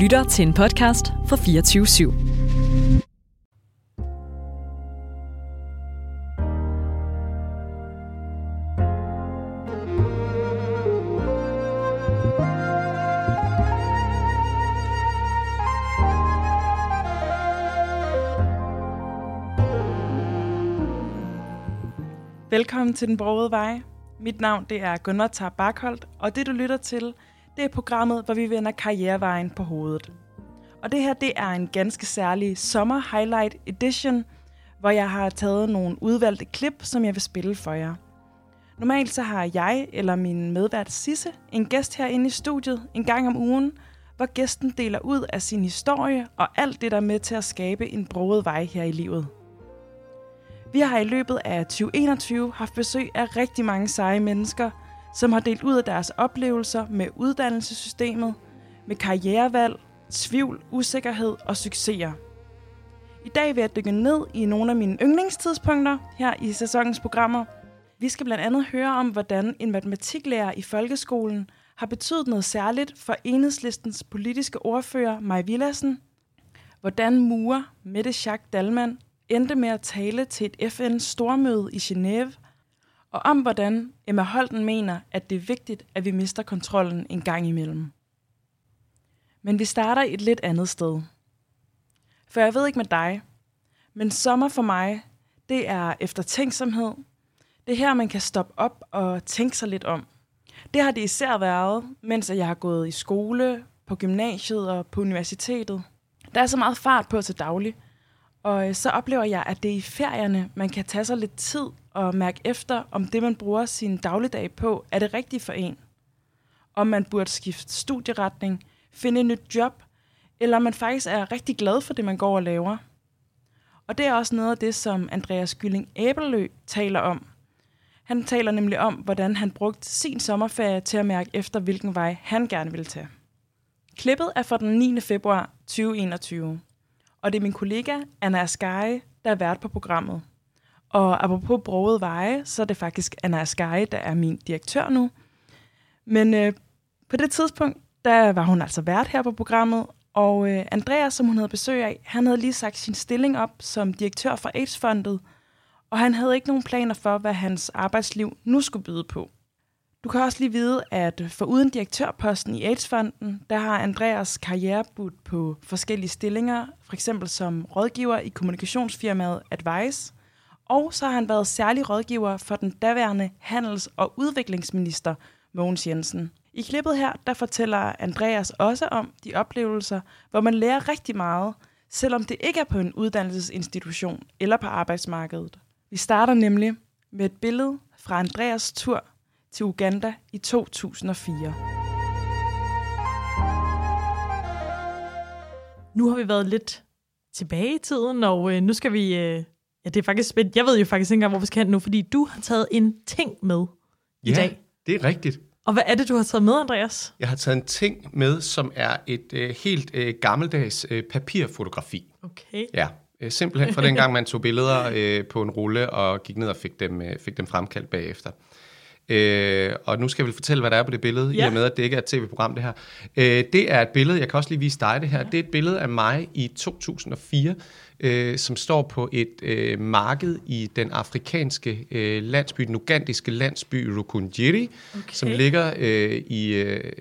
lytter til en podcast fra 24 /7. Velkommen til Den Brogede Vej. Mit navn det er Gunnar Tar Barkholdt, og det du lytter til, det er programmet, hvor vi vender karrierevejen på hovedet. Og det her, det er en ganske særlig sommer highlight edition, hvor jeg har taget nogle udvalgte klip, som jeg vil spille for jer. Normalt så har jeg eller min medvært Sisse en gæst herinde i studiet en gang om ugen, hvor gæsten deler ud af sin historie og alt det, der er med til at skabe en broet vej her i livet. Vi har i løbet af 2021 haft besøg af rigtig mange seje mennesker, som har delt ud af deres oplevelser med uddannelsessystemet, med karrierevalg, tvivl, usikkerhed og succeser. I dag vil jeg dykke ned i nogle af mine yndlingstidspunkter her i sæsonens programmer. Vi skal blandt andet høre om, hvordan en matematiklærer i folkeskolen har betydet noget særligt for enhedslistens politiske ordfører Maj Villassen, hvordan murer Mette Schack Dalman endte med at tale til et FN-stormøde i Genève, og om hvordan Emma Holten mener, at det er vigtigt, at vi mister kontrollen en gang imellem. Men vi starter et lidt andet sted. For jeg ved ikke med dig, men sommer for mig, det er eftertænksomhed. Det er her, man kan stoppe op og tænke sig lidt om. Det har det især været, mens jeg har gået i skole, på gymnasiet og på universitetet. Der er så meget fart på til daglig, og øh, så oplever jeg, at det er i ferierne, man kan tage sig lidt tid og mærke efter, om det, man bruger sin dagligdag på, er det rigtige for en. Om man burde skifte studieretning, finde et nyt job, eller om man faktisk er rigtig glad for det, man går og laver. Og det er også noget af det, som Andreas Gylling Æbelø taler om. Han taler nemlig om, hvordan han brugte sin sommerferie til at mærke efter, hvilken vej han gerne ville tage. Klippet er fra den 9. februar 2021. Og det er min kollega Anna Askai, der er vært på programmet. Og apropos broget veje, så er det faktisk Anna Askai, der er min direktør nu. Men øh, på det tidspunkt, der var hun altså vært her på programmet, og øh, Andreas, som hun havde besøg af, han havde lige sagt sin stilling op som direktør for AIDS-fondet, og han havde ikke nogen planer for, hvad hans arbejdsliv nu skulle byde på. Du kan også lige vide, at for uden direktørposten i AIDS-fonden, der har Andreas karriere budt på forskellige stillinger, for eksempel som rådgiver i kommunikationsfirmaet Advice, og så har han været særlig rådgiver for den daværende handels- og udviklingsminister Mogens Jensen. I klippet her, der fortæller Andreas også om de oplevelser, hvor man lærer rigtig meget, selvom det ikke er på en uddannelsesinstitution eller på arbejdsmarkedet. Vi starter nemlig med et billede fra Andreas tur til Uganda i 2004. Nu har vi været lidt tilbage i tiden, og øh, nu skal vi... Øh, ja, det er faktisk spændt. Jeg ved jo faktisk ikke engang, hvor vi skal hen nu, fordi du har taget en ting med ja, i dag. det er rigtigt. Og hvad er det, du har taget med, Andreas? Jeg har taget en ting med, som er et øh, helt øh, gammeldags øh, papirfotografi. Okay. Ja, øh, simpelthen fra dengang, man tog billeder øh, på en rulle og gik ned og fik dem, øh, fik dem fremkaldt bagefter. Øh, og nu skal jeg vel fortælle, hvad der er på det billede, ja. i og med, at det ikke er et tv-program, det her. Øh, det er et billede, jeg kan også lige vise dig det her. Ja. Det er et billede af mig i 2004, øh, som står på et øh, marked i den afrikanske øh, landsby, den ugandiske landsby Rukunjiri, okay. som ligger øh, i, øh,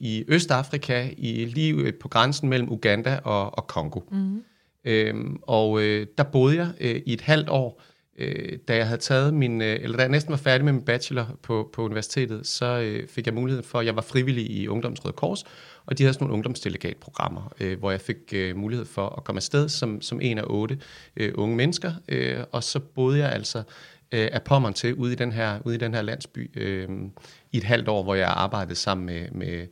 i Østafrika, i lige på grænsen mellem Uganda og, og Kongo. Mm-hmm. Øhm, og øh, der boede jeg øh, i et halvt år, øh, Øh, da jeg havde taget min, øh, eller da jeg næsten var færdig med min bachelor på, på universitetet, så øh, fik jeg mulighed for, at jeg var frivillig i Ungdoms Røde Kors, og de havde sådan nogle ungdomsdelegatprogrammer, øh, hvor jeg fik øh, mulighed for at komme afsted som, som en af otte øh, unge mennesker, øh, og så boede jeg altså øh, af Pommern til ude i den her, ude i den her landsby øh, i et halvt år, hvor jeg arbejdede sammen med, med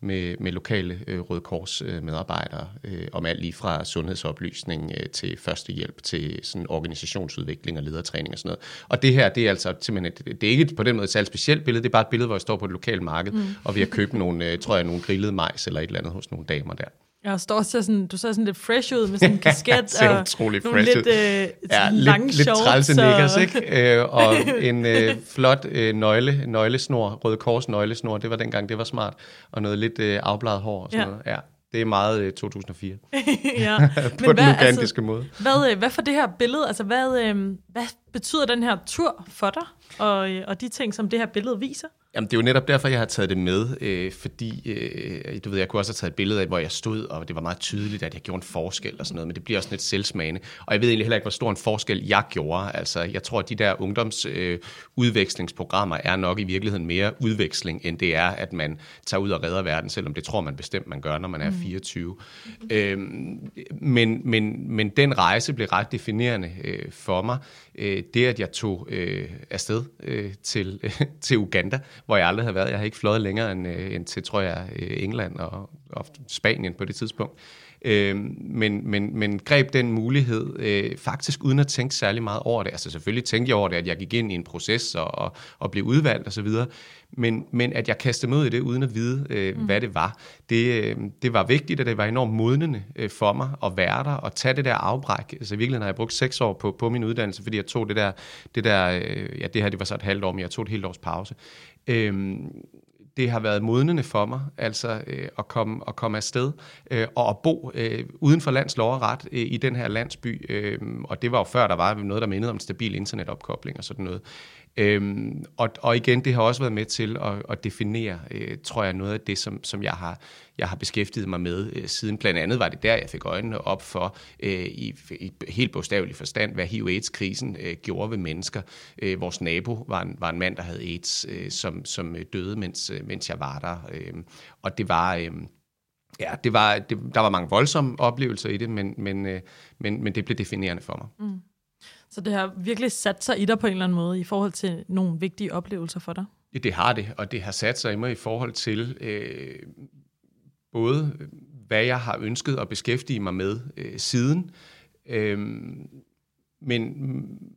med, med lokale øh, Røde Kors øh, medarbejdere øh, om alt lige fra sundhedsoplysning øh, til førstehjælp til sådan organisationsudvikling og ledertræning og sådan noget. Og det her, det er altså simpelthen, det, det er ikke på den måde et særligt specielt billede, det er bare et billede, hvor jeg står på et lokalt marked, mm. og vi har købt nogle, øh, tror jeg, nogle grillede majs eller et eller andet hos nogle damer der. Ja, og står også sådan, du ser sådan lidt fresh ud med sådan en kasket ser og utrolig fresh lidt, ud. øh, Ja, lange lidt, lidt trælse og- nikkers, ikke? Øh, og en øh, flot øh, nøgle, nøglesnor, Røde Kors nøglesnor, det var dengang, det var smart, og noget lidt øh, afbladet hår og sådan Ja. noget. Ja. det er meget øh, 2004 ja. på Men den hvad, altså, måde. hvad, øh, hvad for det her billede, altså hvad, øh, hvad betyder den her tur for dig, og, øh, og de ting, som det her billede viser? Jamen, det er jo netop derfor, jeg har taget det med, øh, fordi øh, du ved, jeg kunne også have taget et billede af, hvor jeg stod, og det var meget tydeligt, at jeg gjorde en forskel og sådan noget, men det bliver også lidt selvsmagende. Og jeg ved egentlig heller ikke, hvor stor en forskel jeg gjorde. Altså, jeg tror, at de der ungdomsudvekslingsprogrammer øh, er nok i virkeligheden mere udveksling, end det er, at man tager ud og redder verden, selvom det tror man bestemt, man gør, når man er 24. Mm. Øhm, men, men, men den rejse blev ret definerende øh, for mig. Øh, det, at jeg tog øh, afsted øh, til, øh, til Uganda, hvor jeg aldrig havde været. Jeg har ikke fløjet længere end, øh, end til, tror jeg, øh, England og, og Spanien på det tidspunkt. Øh, men, men, men greb den mulighed øh, faktisk uden at tænke særlig meget over det. Altså selvfølgelig tænkte jeg over det, at jeg gik ind i en proces og, og, og blev udvalgt osv., men, men at jeg kastede mig ud i det uden at vide, øh, mm. hvad det var, det, øh, det var vigtigt, og det var enormt modnende øh, for mig at være der og tage det der afbræk. Altså i virkeligheden har jeg brugt seks år på, på min uddannelse, fordi jeg tog det der, det der øh, ja det her det var så et halvt år, men jeg tog et helt års pause. Øh, det har været modnende for mig, altså øh, at, komme, at komme afsted øh, og at bo øh, uden for lands lov og ret øh, i den her landsby. Øh, og det var jo før, der var noget, der mindede om en stabil internetopkobling og sådan noget. Øhm, og, og igen, det har også været med til at, at definere, øh, tror jeg, noget af det, som, som jeg, har, jeg har beskæftiget mig med øh, siden. Blandt andet var det der, jeg fik øjnene op for, øh, i, i helt bogstavelig forstand, hvad HIV-AIDS-krisen øh, gjorde ved mennesker. Øh, vores nabo var en, var en mand, der havde AIDS, øh, som, som døde, mens, øh, mens jeg var der. Øh, og det var... Øh, Ja, det var, det, der var mange voldsomme oplevelser i det, men, men, øh, men, men det blev definerende for mig. Mm. Så det har virkelig sat sig i dig på en eller anden måde i forhold til nogle vigtige oplevelser for dig? Ja, det har det, og det har sat sig i mig i forhold til øh, både, øh, hvad jeg har ønsket at beskæftige mig med øh, siden, øh, men,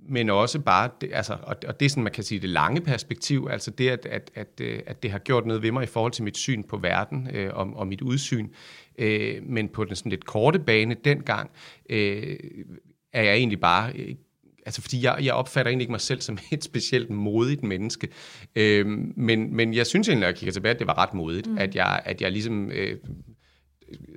men også bare, det, altså, og, og det er sådan, man kan sige, det lange perspektiv, altså det, at, at, at, øh, at det har gjort noget ved mig i forhold til mit syn på verden øh, og, og mit udsyn, øh, men på den sådan lidt korte bane dengang, øh, er jeg egentlig bare øh, altså fordi jeg, jeg opfatter egentlig ikke mig selv som et specielt modigt menneske, øhm, men, men jeg synes egentlig, når jeg kigger tilbage, at det var ret modigt, mm. at, jeg, at jeg ligesom øh,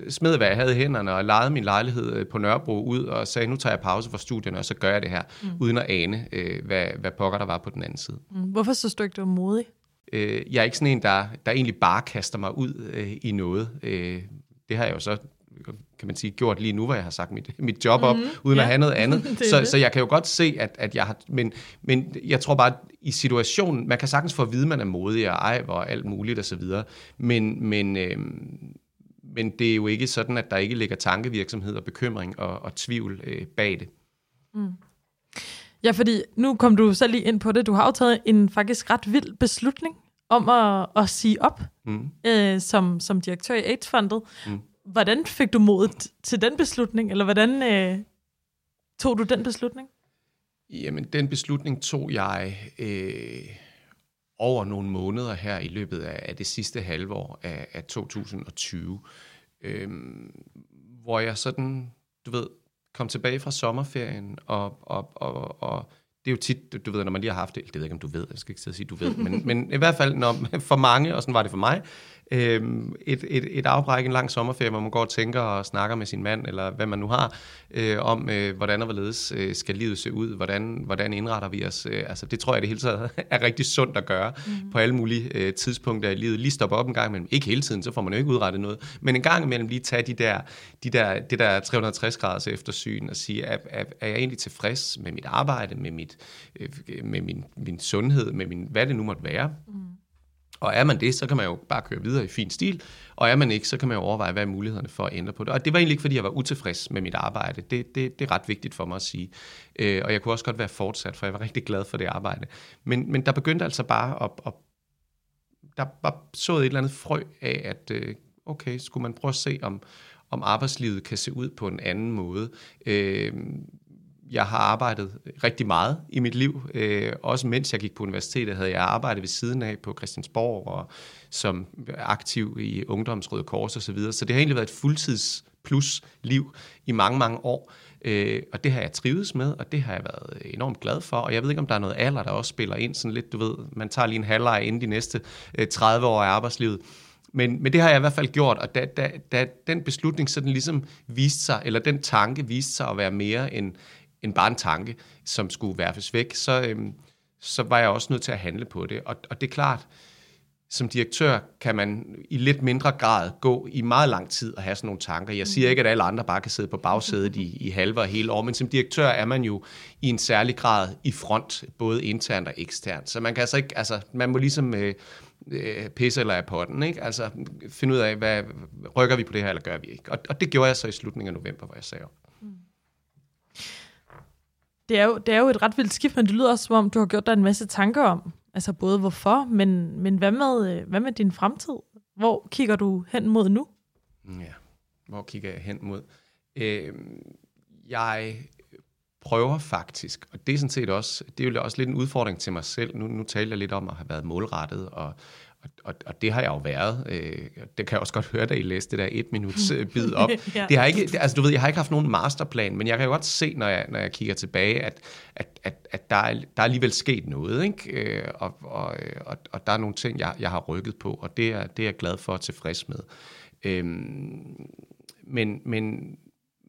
smed, hvad jeg havde i hænderne, og lejede min lejlighed på Nørrebro ud, og sagde, nu tager jeg pause fra studierne, og så gør jeg det her, mm. uden at ane, øh, hvad, hvad pokker der var på den anden side. Mm. Hvorfor så du ikke, du var modig? Øh, jeg er ikke sådan en, der, der egentlig bare kaster mig ud øh, i noget. Øh, det har jeg jo så kan man sige, gjort lige nu, hvor jeg har sagt mit, mit job op, mm-hmm. uden ja. at have noget andet. så, så jeg kan jo godt se, at, at jeg har... Men, men jeg tror bare, at i situationen... Man kan sagtens få at vide, at man er modig og ej, og alt muligt osv. Men, men, øh, men det er jo ikke sådan, at der ikke ligger tankevirksomhed og bekymring og, og tvivl øh, bag det. Mm. Ja, fordi nu kom du selv lige ind på det. Du har jo taget en faktisk ret vild beslutning om at, at sige op mm. øh, som, som direktør i AIDS-fondet. Mm. Hvordan fik du modet til den beslutning, eller hvordan øh, tog du den beslutning? Jamen, den beslutning tog jeg øh, over nogle måneder her i løbet af, af det sidste halvår af, af 2020, øh, hvor jeg sådan, du ved, kom tilbage fra sommerferien, og, og, og, og det er jo tit, du ved, når man lige har haft det, det ved jeg ikke, om du ved, jeg skal ikke sige, du ved, men, men i hvert fald når, for mange, og sådan var det for mig, øh, et, et, et afbræk, en lang sommerferie, hvor man går og tænker og snakker med sin mand, eller hvad man nu har, øh, om øh, hvordan og hvorledes øh, skal livet se ud, hvordan, hvordan indretter vi os. Øh, altså det tror jeg det hele taget er rigtig sundt at gøre mm. på alle mulige øh, tidspunkter i livet. Lige stoppe op en gang imellem. Ikke hele tiden, så får man jo ikke udrettet noget, men en gang imellem lige tage de der, de der, det der 360 graders eftersyn og sige, er, er, er jeg egentlig tilfreds med mit arbejde, med, mit, øh, med min, min sundhed, med min, hvad det nu måtte være. Mm. Og er man det, så kan man jo bare køre videre i fin stil, og er man ikke, så kan man jo overveje, hvad er mulighederne for at ændre på det. Og det var egentlig ikke, fordi jeg var utilfreds med mit arbejde. Det, det, det er ret vigtigt for mig at sige. Øh, og jeg kunne også godt være fortsat, for jeg var rigtig glad for det arbejde. Men, men der begyndte altså bare at, at der var sået et eller andet frø af, at øh, okay, skulle man prøve at se, om, om arbejdslivet kan se ud på en anden måde. Øh, jeg har arbejdet rigtig meget i mit liv. Øh, også mens jeg gik på universitetet, havde jeg arbejdet ved siden af på Christiansborg og som aktiv i Ungdomsrøde Kors og så videre. Så det har egentlig været et fuldtids plus liv i mange, mange år. Øh, og det har jeg trives med, og det har jeg været enormt glad for. Og jeg ved ikke, om der er noget alder, der også spiller ind sådan lidt, du ved, man tager lige en halvleg inden de næste øh, 30 år af arbejdslivet. men, men det har jeg i hvert fald gjort, og da, da, da den beslutning sådan ligesom viste sig, eller den tanke viste sig at være mere end, end bare en tanke, som skulle værfes væk, så, øhm, så var jeg også nødt til at handle på det. Og, og det er klart, som direktør kan man i lidt mindre grad gå i meget lang tid og have sådan nogle tanker. Jeg siger ikke, at alle andre bare kan sidde på bagsædet i, i halve og hele år, men som direktør er man jo i en særlig grad i front, både internt og eksternt. Så man kan altså ikke, altså man må ligesom øh, øh, pisse eller af potten, ikke? Altså finde ud af, hvad, rykker vi på det her, eller gør vi ikke? Og, og det gjorde jeg så i slutningen af november, hvor jeg sagde op. Det er, jo, det er jo et ret vildt skift, men det lyder også, som om du har gjort dig en masse tanker om, altså både hvorfor, men, men hvad, med, øh, hvad med din fremtid? Hvor kigger du hen mod nu? Mm, ja, hvor kigger jeg hen mod? Øh, jeg prøver faktisk, og det er sådan set også, det er jo også lidt en udfordring til mig selv. Nu, nu taler jeg lidt om at have været målrettet, og, og, og, det har jeg jo været. Øh, det kan jeg også godt høre, da I læste det der et minuts øh, bid op. ja. det har ikke, altså du ved, jeg har ikke haft nogen masterplan, men jeg kan jo godt se, når jeg, når jeg kigger tilbage, at, at, at, at der, er, der er alligevel sket noget, ikke? Øh, og, og, og, og der er nogle ting, jeg, jeg har rykket på, og det er, det er jeg glad for og tilfreds med. Øhm, men, men,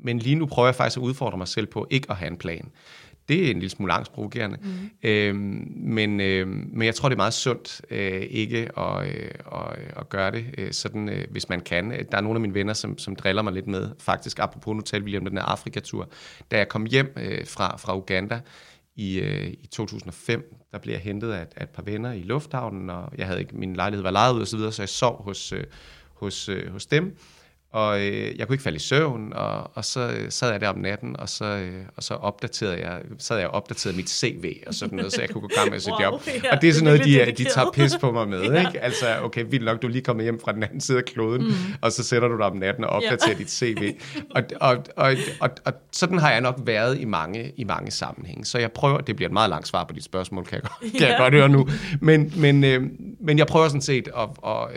men lige nu prøver jeg faktisk at udfordre mig selv på ikke at have en plan. Det er en lille smule angstprovokerende. Mm. Øhm, men, øhm, men jeg tror, det er meget sundt øh, ikke at, øh, at, at gøre det, øh, sådan, øh, hvis man kan. Der er nogle af mine venner, som, som driller mig lidt med. Faktisk, apropos, nu talte vi om den her Afrikatur. Da jeg kom hjem øh, fra, fra Uganda i, øh, i 2005, der blev jeg hentet af, af et par venner i lufthavnen, og jeg havde ikke, min lejlighed var lejet ud og så videre, så jeg sov hos, øh, hos, øh, hos dem og øh, jeg kunne ikke falde i søvn, og, og så øh, sad jeg der om natten, og så, øh, og så opdaterede jeg, sad jeg og opdaterede mit CV og sådan noget, så jeg kunne gå gang med sit wow, job. Ja, og det er sådan noget, de, de tager pis på mig med. ja. ikke? Altså, okay, vildt nok, du er lige kommet hjem fra den anden side af kloden, mm. og så sætter du dig om natten og opdaterer ja. dit CV. Og, og, og, og, og sådan har jeg nok været i mange, i mange sammenhænge. Så jeg prøver, det bliver et meget langt svar på dit spørgsmål, kan jeg, kan ja. jeg godt høre nu. Men, men, øh, men jeg prøver sådan set at, at,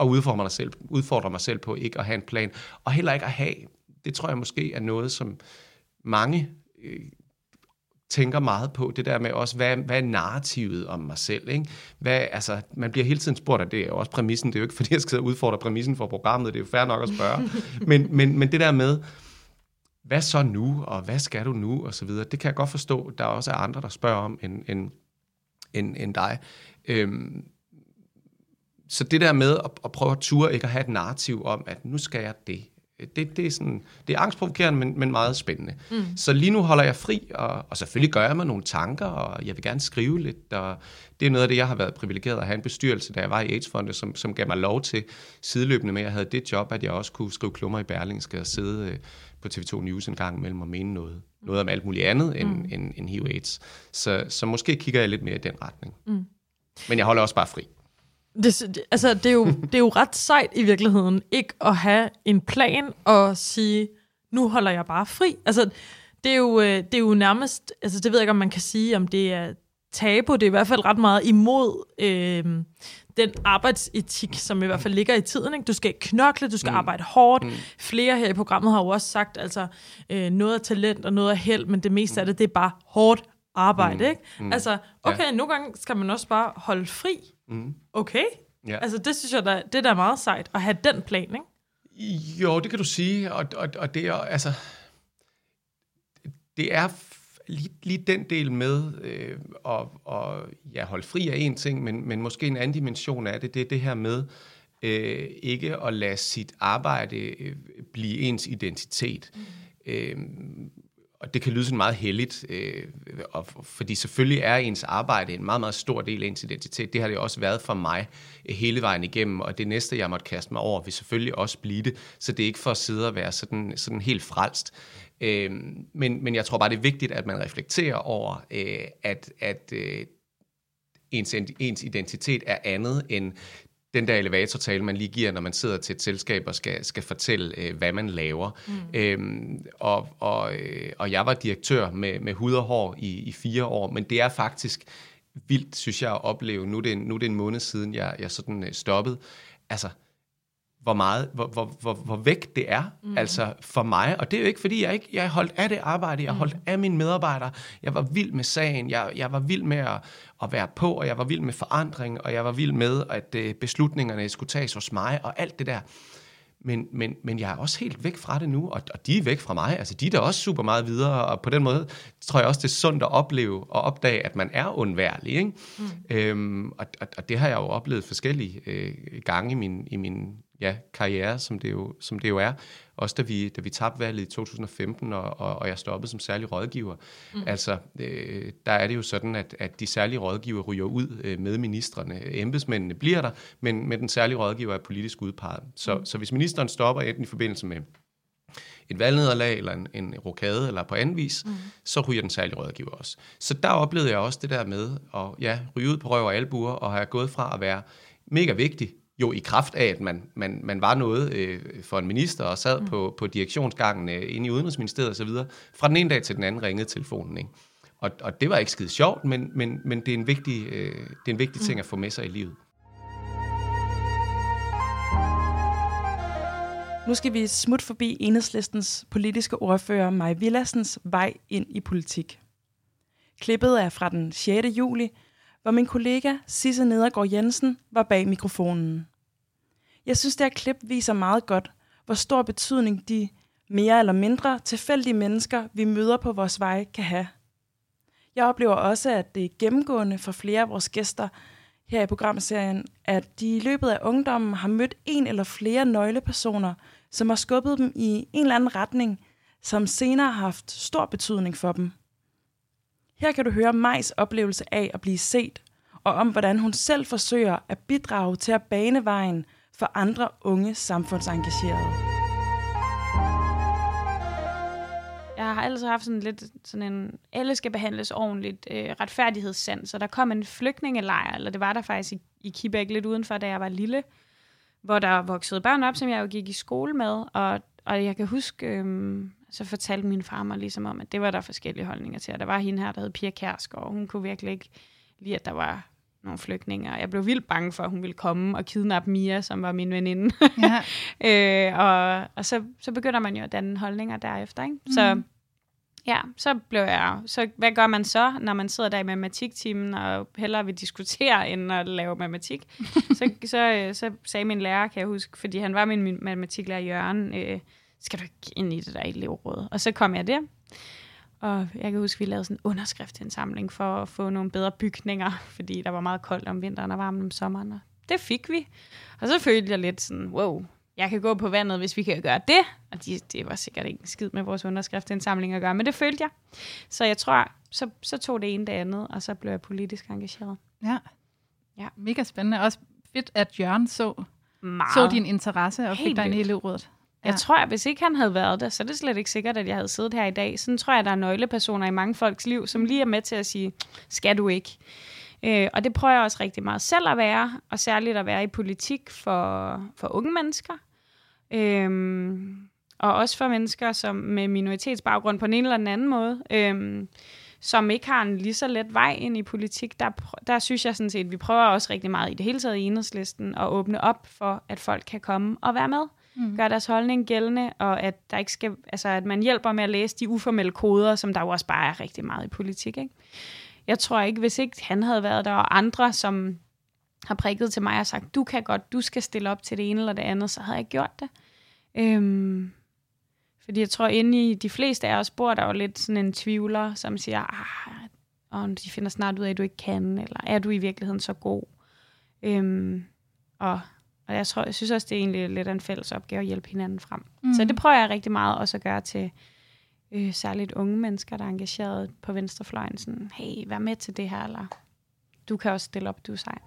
at udfordre, mig selv, udfordre mig selv på ikke at have en plan, og heller ikke at have. Det tror jeg måske er noget, som mange øh, tænker meget på, det der med også, hvad, hvad er narrativet om mig selv? Ikke? Hvad, altså, man bliver hele tiden spurgt, og det er jo også præmissen, det er jo ikke fordi, jeg skal udfordre præmissen for programmet, det er jo fair nok at spørge, men, men, men det der med, hvad så nu, og hvad skal du nu, og så videre, det kan jeg godt forstå, der også er andre, der spørger om, end, end, end, end dig. Øhm, så det der med at, at prøve at ture ikke at have et narrativ om, at nu skal jeg det. Det, det, er, sådan, det er angstprovokerende, men, men meget spændende. Mm. Så lige nu holder jeg fri, og, og selvfølgelig gør jeg mig nogle tanker, og jeg vil gerne skrive lidt. Og det er noget af det, jeg har været privilegeret at have en bestyrelse, da jeg var i AIDS-fondet, som, som gav mig lov til sideløbende med, at jeg havde det job, at jeg også kunne skrive klummer i Berlingske og sidde øh, på TV2 News en gang imellem og mene noget. Noget om alt muligt andet end, mm. end, end HIV-AIDS. Så, så måske kigger jeg lidt mere i den retning. Mm. Men jeg holder også bare fri. Det, altså, det, er jo, det er jo ret sejt i virkeligheden, ikke at have en plan og sige, nu holder jeg bare fri. Altså, det er jo, øh, det er jo nærmest, altså det ved jeg ikke, om man kan sige, om det er tabu, det er i hvert fald ret meget imod øh, den arbejdsetik, som i hvert fald ligger i tiden. Ikke? Du skal knokle, du skal mm. arbejde hårdt. Mm. Flere her i programmet har jo også sagt, altså øh, noget af talent og noget af held, men det meste af det, det er bare hårdt arbejde. Mm. Ikke? Mm. Altså, okay, ja. nogle gange skal man også bare holde fri. Mm. Okay. Ja. Altså, det synes jeg, der, det der er meget sejt, at have den plan, ikke? Jo, det kan du sige, og, og, og det er, altså, det er lige, lige den del med øh, at, og, ja, holde fri af en ting, men, men måske en anden dimension af det, det er det her med øh, ikke at lade sit arbejde øh, blive ens identitet. Mm. Øh, og det kan lyde sådan meget heldigt, øh, og, fordi selvfølgelig er ens arbejde en meget, meget stor del af ens identitet. Det har det også været for mig øh, hele vejen igennem, og det næste, jeg måtte kaste mig over, vil selvfølgelig også blive det. Så det er ikke for at sidde og være sådan, sådan helt frelst. Øh, men, men jeg tror bare, det er vigtigt, at man reflekterer over, øh, at, at øh, ens, ens identitet er andet end den der elevatortale, man lige giver, når man sidder til et selskab og skal, skal fortælle, øh, hvad man laver. Mm. Øhm, og, og, øh, og jeg var direktør med, med hud og hår i, i fire år, men det er faktisk vildt, synes jeg, at opleve. Nu er det, nu er det en måned siden, jeg, jeg sådan øh, stoppede. Altså, hvor meget, hvor, hvor, hvor, hvor væk det er, mm. altså for mig. Og det er jo ikke, fordi jeg ikke jeg holdt af det arbejde, jeg holdt mm. af mine medarbejdere. Jeg var vild med sagen, jeg, jeg var vild med at, at være på, og jeg var vild med forandring, og jeg var vild med, at uh, beslutningerne skulle tages hos mig, og alt det der. Men, men, men jeg er også helt væk fra det nu, og, og de er væk fra mig. Altså, de er da også super meget videre, og på den måde tror jeg også, det er sundt at opleve og opdage, at man er undværlig. Ikke? Mm. Øhm, og, og, og det har jeg jo oplevet forskellige øh, gange i min, i min ja, karriere, som det, jo, som det jo er. Også da vi, da vi tabte valget i 2015, og, og, og jeg stoppede som særlig rådgiver. Mm. Altså, øh, der er det jo sådan, at, at de særlige rådgiver ryger ud øh, med ministerne. Embedsmændene bliver der, men, men den særlige rådgiver er politisk udpeget. Så, mm. så hvis ministeren stopper enten i forbindelse med et valgnederlag, eller en, en rokade, eller på anden vis, mm. så ryger den særlige rådgiver også. Så der oplevede jeg også det der med at ja, ryge ud på røv og albuer, og have gået fra at være mega vigtig jo i kraft af, at man, man, man var noget øh, for en minister og sad mm. på, på direktionsgangen øh, inde i Udenrigsministeriet osv., fra den ene dag til den anden ringede telefonen. Ikke? Og, og det var ikke skide sjovt, men, men, men det er en vigtig, øh, det er en vigtig ting mm. at få med sig i livet. Nu skal vi smut forbi enhedslistens politiske ordfører Maj Villassens vej ind i politik. Klippet er fra den 6. juli, hvor min kollega Sisse Nedergaard Jensen var bag mikrofonen. Jeg synes, det her klip viser meget godt, hvor stor betydning de mere eller mindre tilfældige mennesker, vi møder på vores vej, kan have. Jeg oplever også, at det er gennemgående for flere af vores gæster her i programserien, at de i løbet af ungdommen har mødt en eller flere nøglepersoner, som har skubbet dem i en eller anden retning, som senere har haft stor betydning for dem. Her kan du høre Majs oplevelse af at blive set, og om hvordan hun selv forsøger at bidrage til at bane vejen for andre unge samfundsengagerede. Jeg har altid haft sådan lidt sådan en, alle skal behandles ordentligt, øh, retfærdighedssand. Så der kom en flygtningelejr, eller det var der faktisk i, i Kibæk lidt udenfor, da jeg var lille, hvor der voksede børn op, som jeg jo gik i skole med, og, og jeg kan huske, øh, så fortalte min far mig ligesom om, at det var der forskellige holdninger til. Og der var hende her, der hed Pia Kærsgaard, og hun kunne virkelig ikke lide, at der var nogle flygtninge, og jeg blev vildt bange for, at hun ville komme og kidnappe Mia, som var min veninde. Ja. øh, og og så, så begynder man jo at danne holdninger derefter. Ikke? Mm. Så ja, så blev jeg... Så hvad gør man så, når man sidder der i matematiktimen og hellere vil diskutere, end at lave matematik? så, så, så sagde min lærer, kan jeg huske, fordi han var min, min matematiklærer Jørgen, øh, skal du ikke ind i det der elevråd? Og så kom jeg der. Og jeg kan huske, at vi lavede sådan en underskriftsindsamling for at få nogle bedre bygninger, fordi der var meget koldt om vinteren og varmt om sommeren. Og det fik vi. Og så følte jeg lidt sådan, wow, jeg kan gå på vandet, hvis vi kan gøre det. Og de, det var sikkert ikke skid med vores underskriftsindsamling at gøre, men det følte jeg. Så jeg tror, så, så tog det ene det andet, og så blev jeg politisk engageret. Ja, ja. mega spændende. Også fedt, at Jørgen så, Meget. så din interesse og Helt fik dig ind i elevrådet. Jeg tror, at hvis ikke han havde været der, så er det slet ikke sikkert, at jeg havde siddet her i dag. Sådan tror jeg, at der er nøglepersoner i mange folks liv, som lige er med til at sige, skal du ikke? Øh, og det prøver jeg også rigtig meget selv at være, og særligt at være i politik for, for unge mennesker. Øh, og også for mennesker som med minoritetsbaggrund på en eller anden måde. Øh, som ikke har en lige så let vej ind i politik, der, der synes jeg sådan set, at vi prøver også rigtig meget i det hele taget i enhedslisten at åbne op for, at folk kan komme og være med mm. gør deres holdning gældende, og at, der ikke skal, altså, at man hjælper med at læse de uformelle koder, som der jo også bare er rigtig meget i politik. Ikke? Jeg tror ikke, hvis ikke han havde været der, og andre, som har prikket til mig og sagt, du kan godt, du skal stille op til det ene eller det andet, så havde jeg gjort det. Øhm, fordi jeg tror, inde i de fleste af os bor der jo lidt sådan en tvivler, som siger, ah, og de finder snart ud af, at du ikke kan, eller er du i virkeligheden så god? Øhm, og og jeg, tror, jeg synes også, det er egentlig lidt en fælles opgave at hjælpe hinanden frem. Mm. Så det prøver jeg rigtig meget også at gøre til øh, særligt unge mennesker, der er engageret på venstrefløjen. Sådan, hey, vær med til det her, eller du kan også stille op, du er sej.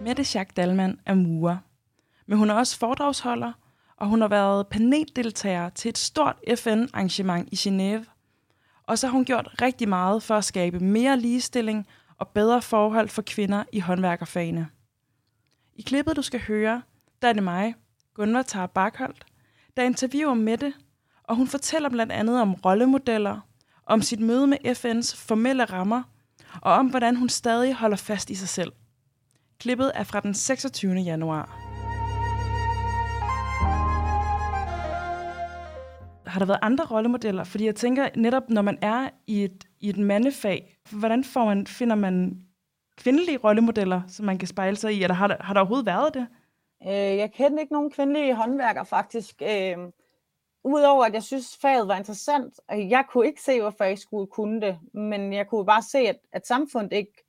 Mette Schack Dalman er murer, men hun er også foredragsholder, og hun har været paneldeltager til et stort FN-arrangement i Genève. Og så har hun gjort rigtig meget for at skabe mere ligestilling og bedre forhold for kvinder i håndværkerfagene. I klippet, du skal høre, der er det mig, Gunvar Tara Bakholdt, der interviewer Mette, og hun fortæller blandt andet om rollemodeller, om sit møde med FN's formelle rammer, og om hvordan hun stadig holder fast i sig selv. Klippet er fra den 26. januar. Har der været andre rollemodeller? Fordi jeg tænker netop, når man er i et, i et mandefag, hvordan får man, finder man kvindelige rollemodeller, som man kan spejle sig i? Eller har der, har der overhovedet været det? Øh, jeg kender ikke nogen kvindelige håndværkere faktisk. Øh, Udover at jeg synes, faget var interessant, og jeg kunne ikke se, hvorfor jeg ikke skulle kunne det, men jeg kunne bare se, at, at samfundet ikke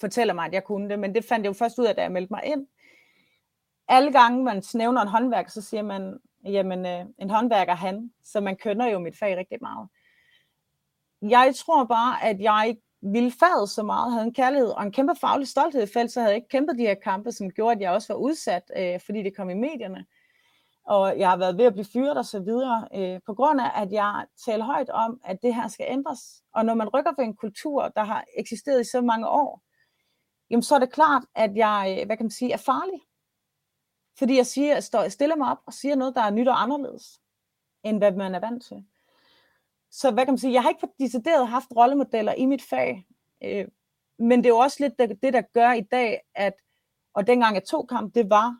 fortæller mig, at jeg kunne det, men det fandt jeg jo først ud af, da jeg meldte mig ind. Alle gange man nævner en håndværk, så siger man, jamen øh, en håndværker han, så man kønner jo mit fag rigtig meget. Jeg tror bare, at jeg ikke ville faget så meget, havde en kærlighed og en kæmpe faglig stolthed i felt, så havde jeg ikke kæmpet de her kampe, som gjorde, at jeg også var udsat, øh, fordi det kom i medierne og jeg har været ved at blive fyret og så videre, øh, på grund af, at jeg taler højt om, at det her skal ændres. Og når man rykker ved en kultur, der har eksisteret i så mange år, jamen så er det klart, at jeg, øh, hvad kan man sige, er farlig. Fordi jeg, siger, jeg står, stiller mig op og siger noget, der er nyt og anderledes, end hvad man er vant til. Så hvad kan man sige, jeg har ikke decideret haft rollemodeller i mit fag, øh, men det er jo også lidt det, det, der gør i dag, at, og dengang jeg tog kamp, det var,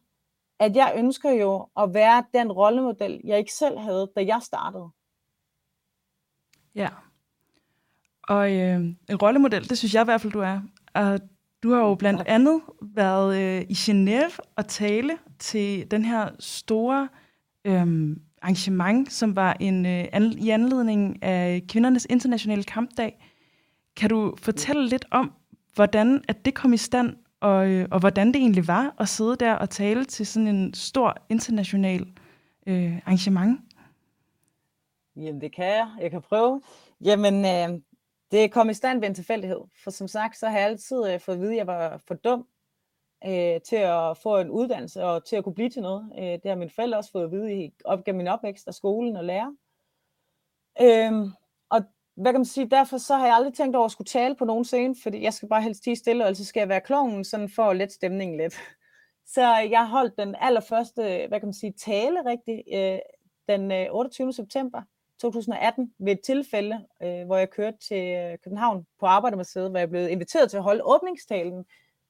at jeg ønsker jo at være den rollemodel, jeg ikke selv havde, da jeg startede. Ja. Og øh, en rollemodel, det synes jeg i hvert fald, du er. Og du har jo blandt andet været øh, i Genève og tale til den her store øh, arrangement, som var en øh, an, i anledning af kvindernes internationale kampdag. Kan du fortælle lidt om, hvordan at det kom i stand, og, øh, og hvordan det egentlig var at sidde der og tale til sådan en stor international øh, arrangement. Jamen, det kan jeg. Jeg kan prøve. Jamen, øh, det kom i stand ved en tilfældighed. For som sagt, så har jeg altid øh, fået at vide, at jeg var for dum øh, til at få en uddannelse og til at kunne blive til noget. Øh, det har mine forældre også fået at vide i, op gennem min opvækst af skolen og lærer. Øh, og hvad kan man sige, derfor så har jeg aldrig tænkt over at skulle tale på nogen scene, fordi jeg skal bare helst tige stille, og så skal jeg være kloven, sådan for at lette stemningen lidt. Så jeg holdt den allerførste, hvad kan man sige, tale rigtig, øh, den øh, 28. September 2018 ved et tilfælde, øh, hvor jeg kørte til øh, København på Arbejdermuseet, hvor jeg blev inviteret til at holde åbningstalen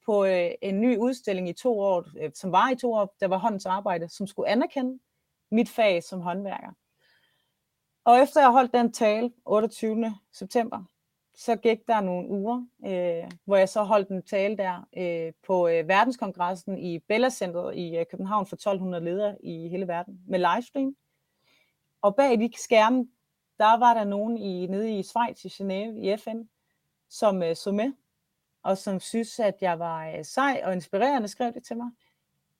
på øh, en ny udstilling i to år, øh, som var i to år, der var håndens arbejde, som skulle anerkende mit fag som håndværker. Og efter jeg holdt den tale 28. september, så gik der nogle uger, øh, hvor jeg så holdt en tale der øh, på øh, verdenskongressen i Bella Center i øh, København for 1200 ledere i hele verden med livestream. Og bag de skærme, der var der nogen i, nede i Schweiz i Genève i FN, som øh, så med, og som synes, at jeg var øh, sej og inspirerende, skrev det til mig.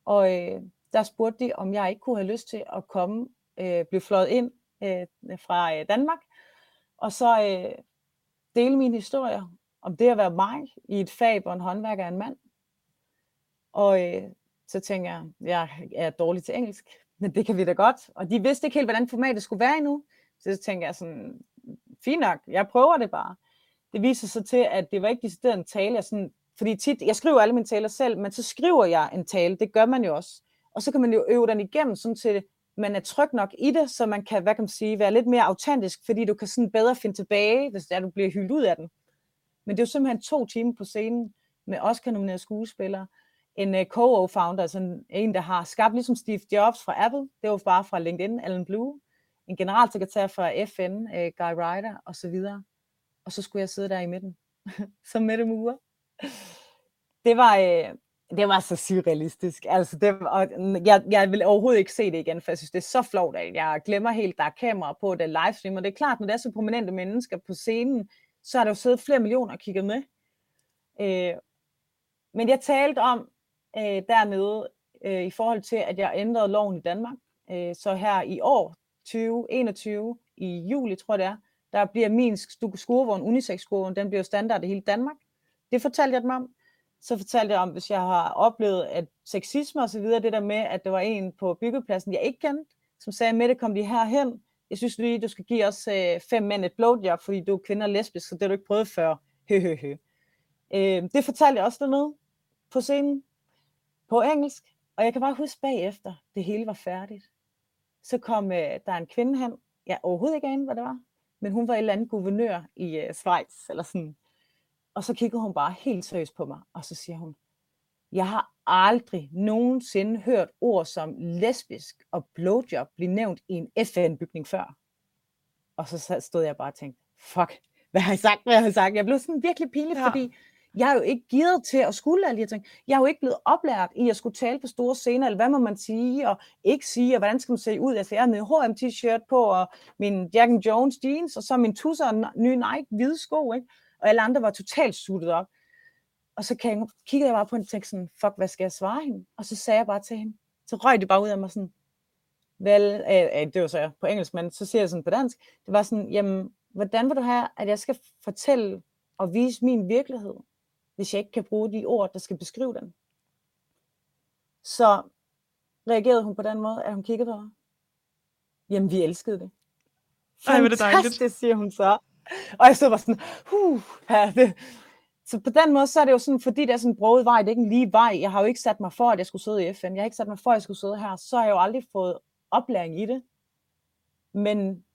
Og øh, der spurgte de, om jeg ikke kunne have lyst til at komme, øh, blive fløjet ind øh, fra øh, Danmark, og så øh, dele mine historier om det at være mig i et fag, hvor en håndværker er en mand. Og øh, så tænker jeg, jeg er dårlig til engelsk, men det kan vi da godt. Og de vidste ikke helt, hvordan formatet skulle være endnu. Så så tænkte jeg sådan, fint nok, jeg prøver det bare. Det viser sig til, at det var ikke decideret en tale, jeg sådan, fordi tit, jeg skriver alle mine taler selv, men så skriver jeg en tale, det gør man jo også. Og så kan man jo øve den igennem, sådan til man er tryg nok i det, så man kan, hvad kan man sige, være lidt mere autentisk, fordi du kan sådan bedre finde tilbage, hvis det er, du bliver hyldt ud af den. Men det er jo simpelthen to timer på scenen med Oscar-nominerede skuespillere. En uh, co-founder, altså en, der har skabt ligesom Steve Jobs fra Apple, det var bare fra LinkedIn, Alan Blue. En generalsekretær fra FN, uh, øh, Guy Ryder, og så videre. Og så skulle jeg sidde der i midten, som Mette Mure. Det var, uh, det var så surrealistisk. Altså, det, og jeg, jeg vil overhovedet ikke se det igen, for jeg synes, det er så flot, at jeg glemmer helt, der er kamera på, det er livestream, og det er klart, når der er så prominente mennesker på scenen, så har der jo siddet flere millioner og kigget med. Øh, men jeg talte om øh, dernede, øh, i forhold til, at jeg ændrede loven i Danmark. Øh, så her i år, 2021, i juli tror jeg det er, der bliver min skurvogn, unisex-skurvogn, den bliver standard i hele Danmark. Det fortalte jeg dem om så fortalte jeg om, hvis jeg har oplevet, at sexisme og så videre, det der med, at der var en på byggepladsen, jeg ikke kendte, som sagde, med det kom de herhen. Jeg synes lige, du skal give os øh, fem mænd et blowjob, fordi du er kvinder lesbisk, så det har du ikke prøvet før. Hø, hø, hø. Øh, det fortalte jeg også dernede på scenen på engelsk. Og jeg kan bare huske bagefter, det hele var færdigt. Så kom øh, der en kvinde hen. Jeg overhovedet ikke anede, hvad det var. Men hun var et eller andet guvernør i øh, Schweiz, eller sådan og så kiggede hun bare helt seriøst på mig, og så siger hun, Jeg har aldrig nogensinde hørt ord som lesbisk og blowjob blive nævnt i en FN-bygning før. Og så stod jeg bare og tænkte, fuck, hvad har jeg sagt, hvad har jeg sagt? Jeg blev sådan virkelig pinlig, ja. fordi jeg er jo ikke givet til at skulle alle de her ting. Jeg er jo ikke blevet oplært i at skulle tale på store scener, eller hvad må man sige og ikke sige, og hvordan skal man se ud. Altså, jeg har min H&M t-shirt på, og min Jack and Jones jeans, og så min tusser og nye Nike hvide sko, ikke? og alle andre var totalt suttet op. Og så kiggede jeg bare på hende og tænkte sådan, fuck, hvad skal jeg svare hende? Og så sagde jeg bare til hende, så røg det bare ud af mig sådan, vel, øh, øh, det var så jeg på engelsk, men så siger jeg sådan på dansk, det var sådan, jamen, hvordan vil du have, at jeg skal fortælle og vise min virkelighed, hvis jeg ikke kan bruge de ord, der skal beskrive den? Så reagerede hun på den måde, at hun kiggede på mig. Jamen, vi elskede det. Fantastisk, Ej, det dejligt. siger hun så. Og jeg stod bare sådan, huh, ja, det. Så på den måde, så er det jo sådan, fordi det er sådan en broget vej, det er ikke en lige vej. Jeg har jo ikke sat mig for, at jeg skulle sidde i FN. Jeg har ikke sat mig for, at jeg skulle sidde her. Så har jeg jo aldrig fået oplæring i det. Men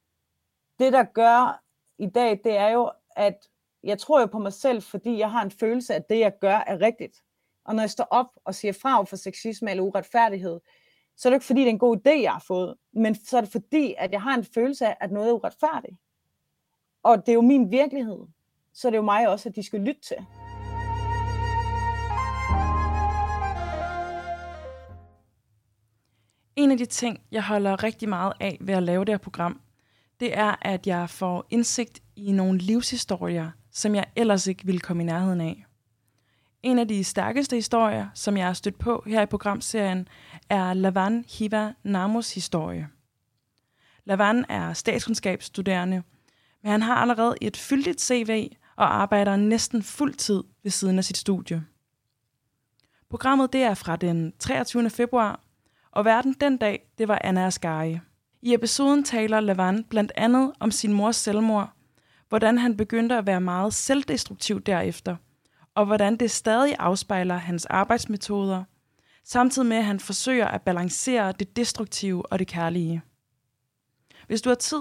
det, der gør i dag, det er jo, at jeg tror jo på mig selv, fordi jeg har en følelse af, at det, jeg gør, er rigtigt. Og når jeg står op og siger fra for sexisme eller uretfærdighed, så er det ikke fordi, det er en god idé, jeg har fået, men så er det fordi, at jeg har en følelse af, at noget er uretfærdigt. Og det er jo min virkelighed. Så det er jo mig også, at de skal lytte til. En af de ting, jeg holder rigtig meget af ved at lave det her program, det er, at jeg får indsigt i nogle livshistorier, som jeg ellers ikke ville komme i nærheden af. En af de stærkeste historier, som jeg har stødt på her i programserien, er Lavan Hiva Namos historie. Lavan er statskundskabsstuderende, men han har allerede et fyldigt CV og arbejder næsten fuld tid ved siden af sit studie. Programmet det er fra den 23. februar, og verden den dag, det var Anna Asghari. I episoden taler Lavan blandt andet om sin mors selvmord, hvordan han begyndte at være meget selvdestruktiv derefter, og hvordan det stadig afspejler hans arbejdsmetoder, samtidig med at han forsøger at balancere det destruktive og det kærlige. Hvis du har tid,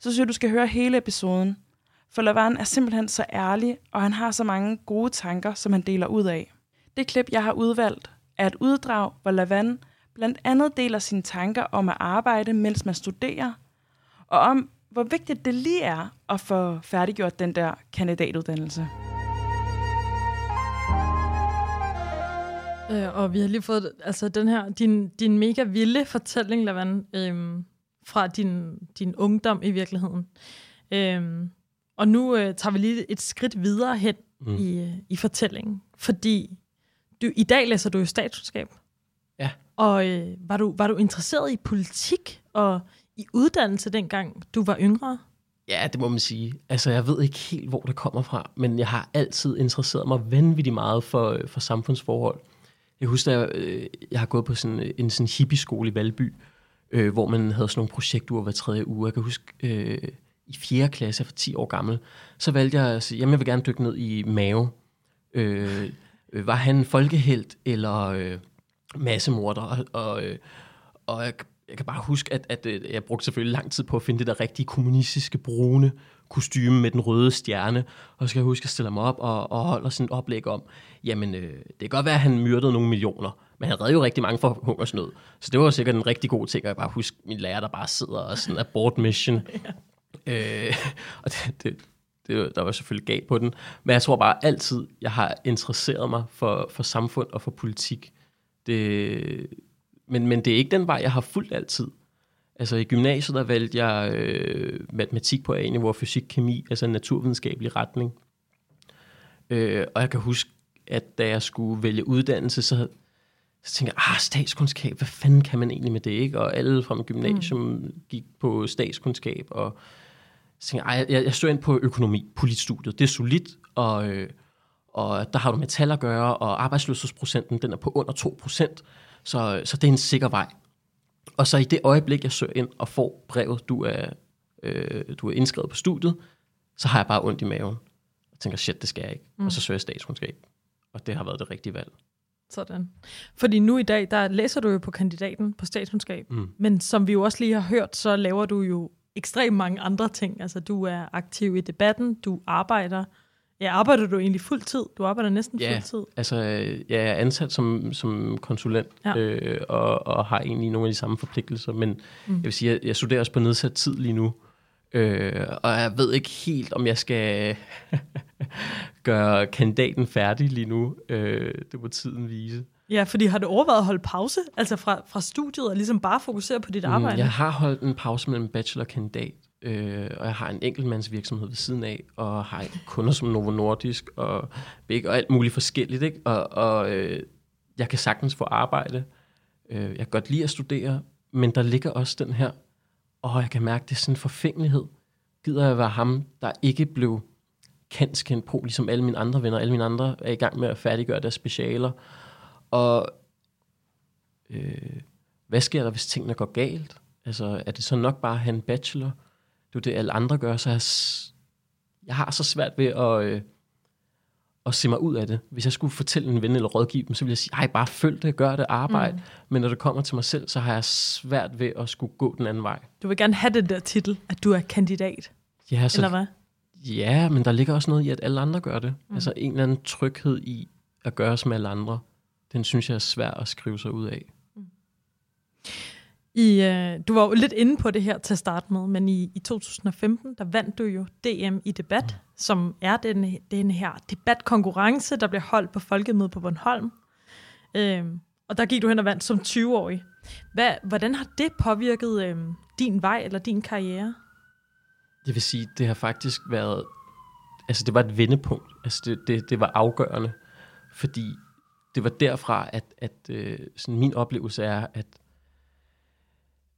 så synes jeg, du skal høre hele episoden, for Lavan er simpelthen så ærlig, og han har så mange gode tanker, som han deler ud af. Det klip, jeg har udvalgt, er et uddrag, hvor Lavan blandt andet deler sine tanker om at arbejde, mens man studerer, og om, hvor vigtigt det lige er at få færdiggjort den der kandidatuddannelse. Øh, og vi har lige fået altså den her, din, din mega vilde fortælling, Lavan, øhm, fra din, din ungdom i virkeligheden. Øhm, og nu øh, tager vi lige et skridt videre hen mm. i, i fortællingen, fordi du, i dag læser du jo statskundskab. Ja. Og øh, var, du, var du interesseret i politik og i uddannelse dengang du var yngre? Ja, det må man sige. Altså, jeg ved ikke helt, hvor det kommer fra, men jeg har altid interesseret mig vanvittigt meget for, øh, for samfundsforhold. Jeg husker, at jeg, øh, jeg har gået på sådan øh, en sådan hippie-skole i Valby, øh, hvor man havde sådan nogle projektuger hver tredje uge. Jeg kan huske, øh, i 4. klasse, for 10 år gammel, så valgte jeg at sige, jamen jeg vil gerne dykke ned i mave. Øh, var han folkehelt eller øh, massemorder? Og, og, og jeg, jeg kan bare huske, at, at øh, jeg brugte selvfølgelig lang tid på at finde det der rigtige kommunistiske brune kostyme med den røde stjerne, og så skal jeg huske at stille mig op og, og holde sådan et oplæg om, jamen øh, det kan godt være, at han myrdede nogle millioner, men han redde jo rigtig mange for hungersnød. Så det var sikkert en rigtig god ting, og jeg bare huske min lærer, der bare sidder og sådan abort mission. Øh, og det, det, det, der var selvfølgelig galt på den. Men jeg tror bare altid, jeg har interesseret mig for, for samfund og for politik. Det, men, men det er ikke den vej, jeg har fulgt altid. Altså i gymnasiet, der valgte jeg øh, matematik på A-niveau og fysik, kemi, altså en naturvidenskabelig retning. Øh, og jeg kan huske, at da jeg skulle vælge uddannelse, så, så tænkte jeg, ah, statskundskab, hvad fanden kan man egentlig med det, ikke? Og alle fra gymnasium mm. gik på statskundskab, og så tænkte jeg, jeg, jeg søger ind på økonomi, politstudiet. Det er solidt, og, øh, og der har du metal at gøre, og arbejdsløshedsprocenten, den er på under 2%, så, så det er en sikker vej. Og så i det øjeblik, jeg søger ind og får brevet, du er, øh, du er indskrevet på studiet, så har jeg bare ondt i maven. Og tænker, shit, det skal jeg ikke. Mm. Og så søger jeg statskundskab. Og det har været det rigtige valg. Sådan. Fordi nu i dag, der læser du jo på kandidaten på statskundskab. Mm. Men som vi jo også lige har hørt, så laver du jo ekstremt mange andre ting. Altså, du er aktiv i debatten, du arbejder Ja, arbejder du egentlig fuld tid? Du arbejder næsten ja, fuld tid. altså jeg er ansat som, som konsulent, ja. øh, og, og har egentlig nogle af de samme forpligtelser, men mm. jeg vil sige, jeg, jeg studerer også på nedsat tid lige nu, øh, og jeg ved ikke helt, om jeg skal gøre kandidaten færdig lige nu. Øh, det må tiden vise. Ja, fordi har du overvejet at holde pause, altså fra, fra studiet, og ligesom bare fokusere på dit mm, arbejde? Jeg har holdt en pause mellem bachelor og kandidat, øh, og jeg har en enkeltmandsvirksomhed ved siden af, og har kunder som Novo Nordisk, og, Bæk og alt muligt forskelligt, ikke? og, og øh, jeg kan sagtens få arbejde. Øh, jeg kan godt lide at studere, men der ligger også den her, og jeg kan mærke, det er sådan en forfængelighed. Gider jeg være ham, der ikke blev kendt på, ligesom alle mine andre venner. Alle mine andre er i gang med at færdiggøre deres specialer, og øh, hvad sker der, hvis tingene går galt? Altså, er det så nok bare at have en bachelor? Det er det, alle andre gør, så jeg, jeg har så svært ved at, øh, at se mig ud af det. Hvis jeg skulle fortælle en ven eller rådgive dem, så ville jeg sige, ej, bare følg det, gør det, arbejde. Mm. Men når det kommer til mig selv, så har jeg svært ved at skulle gå den anden vej. Du vil gerne have den der titel, at du er kandidat, ja, så, eller hvad? Ja, men der ligger også noget i, at alle andre gør det. Mm. Altså en eller anden tryghed i at gøre som alle andre den synes jeg er svær at skrive sig ud af. I, øh, du var jo lidt inde på det her til at starte med, men i, i 2015, der vandt du jo DM i debat, mm. som er den, den her debatkonkurrence, der bliver holdt på Folkemødet på Bornholm. Øh, og der gik du hen og vandt som 20-årig. Hvad, hvordan har det påvirket øh, din vej eller din karriere? Jeg vil sige, det har faktisk været, altså det var et vendepunkt. Altså det, det, det var afgørende, fordi det var derfra, at, at øh, sådan min oplevelse er, at,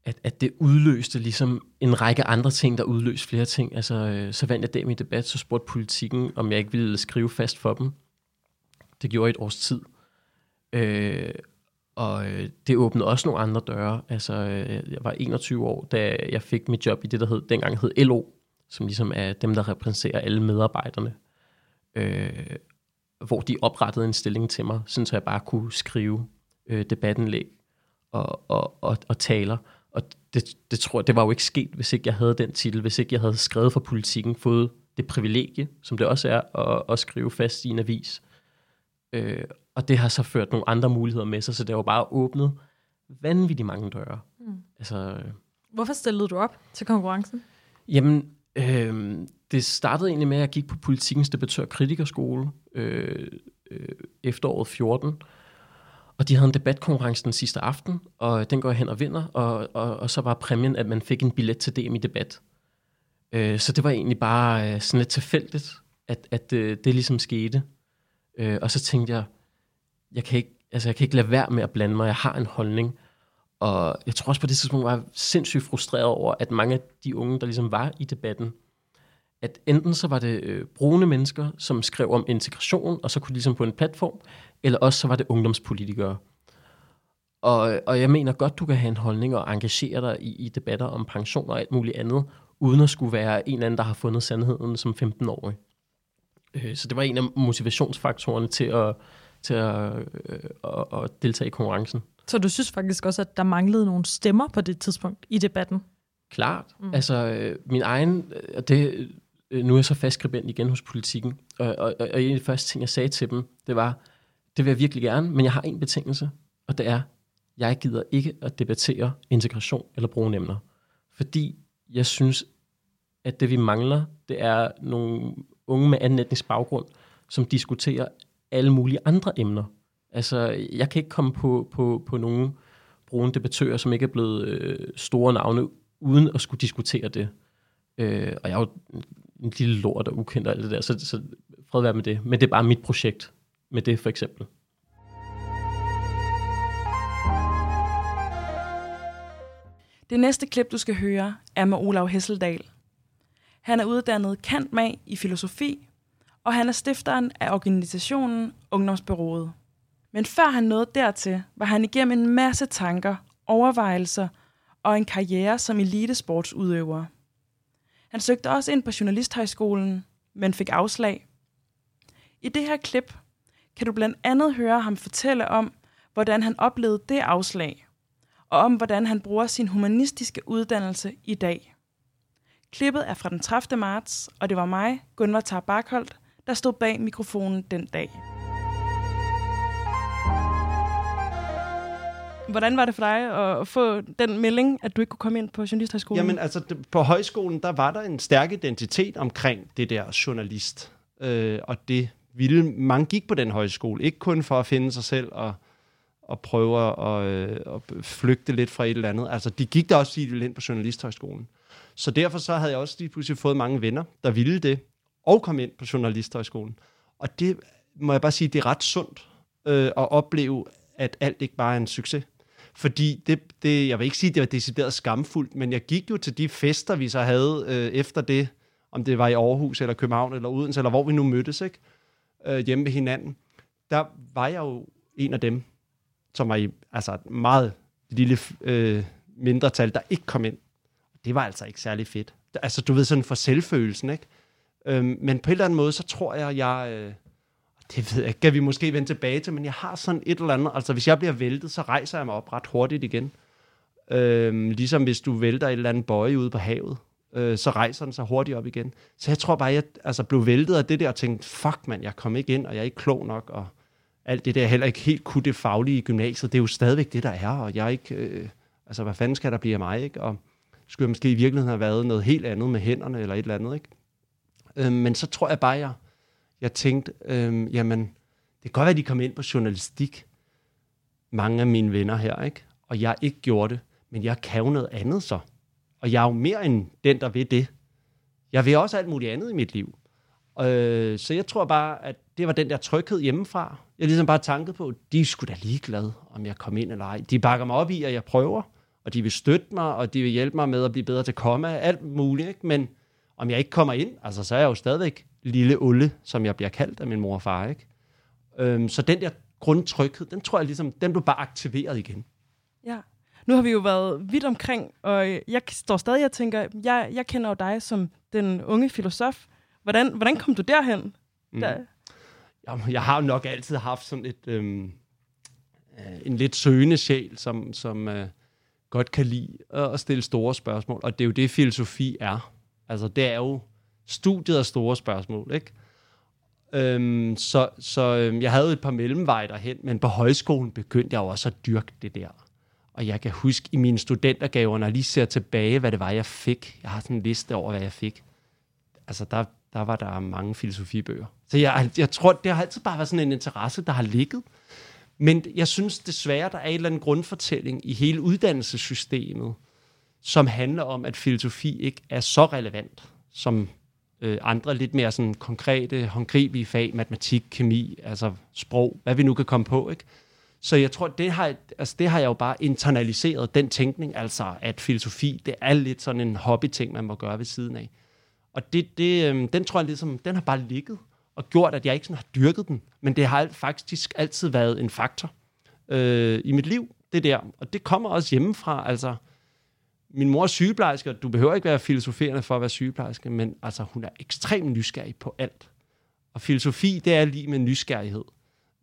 at, at det udløste ligesom en række andre ting, der udløste flere ting. Altså, øh, så vandt jeg dem i debat, så spurgte politikken, om jeg ikke ville skrive fast for dem. Det gjorde et års tid. Øh, og øh, det åbnede også nogle andre døre. Altså, øh, jeg var 21 år, da jeg fik mit job i det, der hed, dengang hed LO, som ligesom er dem, der repræsenterer alle medarbejderne. Øh, hvor de oprettede en stilling til mig, sådan så jeg bare kunne skrive øh, debattenlæg og, og, og, og taler. Det, det tror jeg, det var jo ikke sket, hvis ikke jeg havde den titel, hvis ikke jeg havde skrevet for politikken, fået det privilegie, som det også er, at, at skrive fast i en avis. Øh, og det har så ført nogle andre muligheder med sig, så det var bare åbnet vanvittigt mange døre. Mm. Altså, øh, Hvorfor stillede du op til konkurrencen? Jamen, øh, det startede egentlig med, at jeg gik på politikens debattør kritikerskole øh, øh, efteråret 14. Og de havde en debatkonkurrence den sidste aften, og den går jeg hen og vinder, og, og, og så var præmien, at man fik en billet til DM i debat. Øh, så det var egentlig bare øh, sådan lidt tilfældigt, at, at øh, det ligesom skete. Øh, og så tænkte jeg, jeg kan, ikke, altså jeg kan ikke lade være med at blande mig, jeg har en holdning. Og jeg tror også på det tidspunkt var jeg sindssygt frustreret over, at mange af de unge, der ligesom var i debatten, at enten så var det øh, brune mennesker, som skrev om integration, og så kunne de ligesom på en platform, eller også så var det ungdomspolitikere. Og, og jeg mener godt, du kan have en holdning og engagere dig i, i debatter om pension og alt muligt andet, uden at skulle være en eller anden, der har fundet sandheden som 15-årig. Øh, så det var en af motivationsfaktorerne til at, til at, øh, at, at deltage i konkurrencen. Så du synes faktisk også, at der manglede nogle stemmer på det tidspunkt i debatten? Klart. Mm. Altså, øh, min egen, det, øh, nu er jeg så fastskribent igen hos politikken, og, og, og en af de første ting, jeg sagde til dem, det var, det vil jeg virkelig gerne, men jeg har en betingelse, og det er, jeg gider ikke at debattere integration eller bruge emner. Fordi jeg synes, at det vi mangler, det er nogle unge med anden etnisk baggrund, som diskuterer alle mulige andre emner. Altså, jeg kan ikke komme på, på, på nogen brune debattører, som ikke er blevet øh, store navne, uden at skulle diskutere det. Øh, og jeg er jo en lille lort og ukendt og alt det der, så, så fred være med det. Men det er bare mit projekt med det for eksempel. Det næste klip, du skal høre, er med Olav Hesseldal. Han er uddannet kantmag i filosofi, og han er stifteren af organisationen Ungdomsbyrået. Men før han nåede dertil, var han igennem en masse tanker, overvejelser og en karriere som elitesportsudøver. Han søgte også ind på Journalisthøjskolen, men fik afslag. I det her klip kan du blandt andet høre ham fortælle om, hvordan han oplevede det afslag, og om hvordan han bruger sin humanistiske uddannelse i dag. Klippet er fra den 30. marts, og det var mig, Gunvar Tarbakholdt, der stod bag mikrofonen den dag. Hvordan var det for dig at få den melding, at du ikke kunne komme ind på Journalisthøjskolen? Jamen altså, på højskolen, der var der en stærk identitet omkring det der journalist. Øh, og det ville, mange gik på den højskole, ikke kun for at finde sig selv og, og prøve at, øh, at flygte lidt fra et eller andet. Altså, de gik der også lige ind på Journalisthøjskolen. Så derfor så havde jeg også lige pludselig fået mange venner, der ville det, og kom ind på Journalisthøjskolen. Og det må jeg bare sige, det er ret sundt øh, at opleve, at alt ikke bare er en succes. Fordi det, det, jeg vil ikke sige, at det var decideret skamfuldt, men jeg gik jo til de fester, vi så havde øh, efter det, om det var i Aarhus eller København eller Odense, eller hvor vi nu mødtes, ikke? Øh, hjemme ved hinanden. Der var jeg jo en af dem, som var i altså et meget lille øh, mindretal, der ikke kom ind. Det var altså ikke særlig fedt. Altså, du ved, sådan for selvfølelsen, ikke? Øhm, men på en eller anden måde, så tror jeg, jeg... Øh, det ved jeg kan vi måske vende tilbage til, men jeg har sådan et eller andet, altså hvis jeg bliver væltet, så rejser jeg mig op ret hurtigt igen. Øhm, ligesom hvis du vælter et eller andet bøje ude på havet, øh, så rejser den sig hurtigt op igen. Så jeg tror bare, jeg altså, blev væltet af det der og tænkte, fuck mand, jeg kom ikke ind, og jeg er ikke klog nok, og alt det der heller ikke helt kunne det faglige i gymnasiet, det er jo stadigvæk det, der er, og jeg er ikke, øh, altså hvad fanden skal der blive af mig, ikke? Og skulle jeg måske i virkeligheden have været noget helt andet med hænderne, eller et eller andet, ikke? Øh, men så tror jeg bare, jeg, jeg tænkte, øh, jamen, det kan godt være, at de kom ind på journalistik, mange af mine venner her, ikke? Og jeg ikke gjorde det, men jeg kan jo noget andet så. Og jeg er jo mere end den, der ved det. Jeg vil også alt muligt andet i mit liv. Øh, så jeg tror bare, at det var den der tryghed hjemmefra. Jeg ligesom bare tanket på, de er sgu da ligeglade, om jeg kom ind eller ej. De bakker mig op i, at jeg prøver, og de vil støtte mig, og de vil hjælpe mig med at blive bedre til komma, alt muligt. Ikke? Men om jeg ikke kommer ind, altså, så er jeg jo stadigvæk lille Ulle, som jeg bliver kaldt af min mor og far. Ikke? Øhm, så den der grundtryghed, den tror jeg ligesom, den blev bare aktiveret igen. Ja. Nu har vi jo været vidt omkring, og jeg står stadig og tænker, jeg, jeg kender jo dig som den unge filosof. Hvordan, hvordan kom du derhen? Mm. Der? Jamen, jeg har jo nok altid haft sådan et, øhm, øh, en lidt søgende sjæl, som, som øh, godt kan lide at stille store spørgsmål. Og det er jo det, filosofi er. Altså, det er jo studiet af store spørgsmål, ikke? Øhm, så så øhm, jeg havde et par mellemveje derhen, men på højskolen begyndte jeg jo også at dyrke det der. Og jeg kan huske i mine studentergaver, når jeg lige ser tilbage, hvad det var, jeg fik. Jeg har sådan en liste over, hvad jeg fik. Altså, der, der var der mange filosofibøger. Så jeg, jeg tror, det har altid bare været sådan en interesse, der har ligget. Men jeg synes desværre, der er en eller anden grundfortælling i hele uddannelsessystemet, som handler om, at filosofi ikke er så relevant som øh, andre lidt mere sådan konkrete, håndgribelige fag, matematik, kemi, altså sprog, hvad vi nu kan komme på. Ikke? Så jeg tror, det har, altså det har jeg jo bare internaliseret, den tænkning, altså at filosofi, det er lidt sådan en hobbyting, man må gøre ved siden af. Og det, det, øh, den tror jeg ligesom, den har bare ligget og gjort, at jeg ikke sådan har dyrket den. Men det har faktisk altid været en faktor øh, i mit liv, det der. Og det kommer også hjemmefra, altså min mor er sygeplejerske, og du behøver ikke være filosoferende for at være sygeplejerske, men altså, hun er ekstremt nysgerrig på alt. Og filosofi, det er lige med nysgerrighed.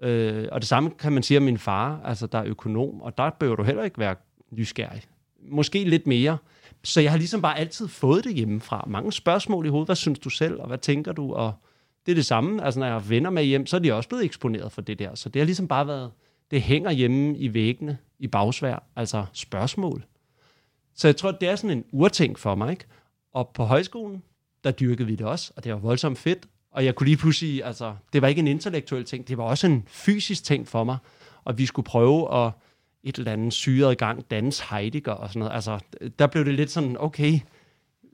Øh, og det samme kan man sige om min far, altså der er økonom, og der behøver du heller ikke være nysgerrig. Måske lidt mere. Så jeg har ligesom bare altid fået det hjemmefra. Mange spørgsmål i hovedet. Hvad synes du selv, og hvad tænker du? Og det er det samme. Altså, når jeg har venner med hjem, så er de også blevet eksponeret for det der. Så det har ligesom bare været, det hænger hjemme i væggene, i bagsvær. Altså spørgsmål. Så jeg tror, det er sådan en urting for mig. Ikke? Og på højskolen, der dyrkede vi det også, og det var voldsomt fedt. Og jeg kunne lige pludselig, altså, det var ikke en intellektuel ting, det var også en fysisk ting for mig. Og vi skulle prøve at et eller andet syret gang danse Heidegger og sådan noget. Altså, der blev det lidt sådan, okay,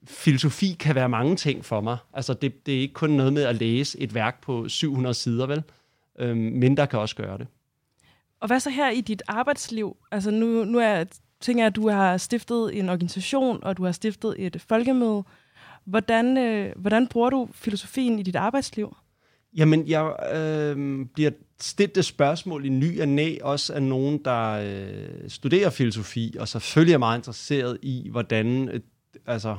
filosofi kan være mange ting for mig. Altså, det, det er ikke kun noget med at læse et værk på 700 sider, vel? Øhm, mindre kan også gøre det. Og hvad så her i dit arbejdsliv? Altså, nu, nu er tænker jeg, at du har stiftet en organisation, og du har stiftet et folkemøde. Hvordan, øh, hvordan bruger du filosofien i dit arbejdsliv? Jamen, jeg øh, bliver stillet det spørgsmål i ny og næ, også af nogen, der øh, studerer filosofi, og selvfølgelig er meget interesseret i, hvordan øh, altså,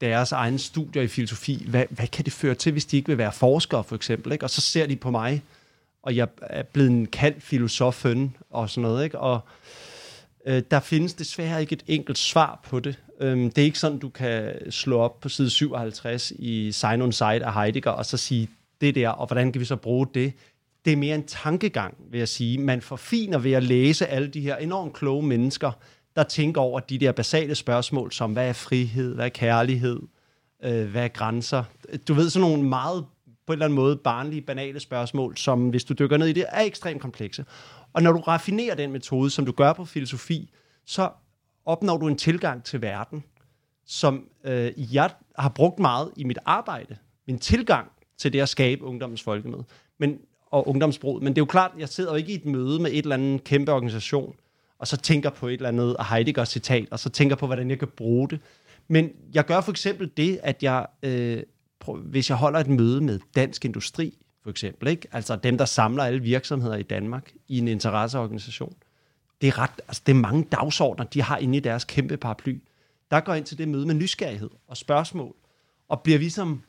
deres egne studier i filosofi, hvad, hvad kan det føre til, hvis de ikke vil være forskere, for eksempel? Ikke? Og så ser de på mig, og jeg er blevet en kald filosofen og sådan noget, ikke? Og Øh, der findes desværre ikke et enkelt svar på det. Øh, det er ikke sådan, du kan slå op på side 57 i Sign on Side af Heidegger, og så sige, det der, og hvordan kan vi så bruge det? Det er mere en tankegang, vil jeg sige. Man forfiner ved at læse alle de her enormt kloge mennesker, der tænker over de der basale spørgsmål, som hvad er frihed, hvad er kærlighed, øh, hvad er grænser. Du ved, sådan nogle meget på en eller anden måde barnlige, banale spørgsmål, som hvis du dykker ned i det, er ekstremt komplekse. Og når du raffinerer den metode, som du gør på filosofi, så opnår du en tilgang til verden, som øh, jeg har brugt meget i mit arbejde. Min tilgang til det at skabe ungdommens folkemøde men, og ungdomsbrud. Men det er jo klart, jeg sidder jo ikke i et møde med et eller andet kæmpe organisation, og så tænker på et eller andet Heidegger citat, og så tænker på, hvordan jeg kan bruge det. Men jeg gør for eksempel det, at jeg, øh, hvis jeg holder et møde med Dansk Industri, for eksempel, ikke? altså dem, der samler alle virksomheder i Danmark i en interesseorganisation, det er, ret, altså det er mange dagsordner, de har inde i deres kæmpe paraply. Der går ind til det møde med nysgerrighed og spørgsmål, og bliver ligesom,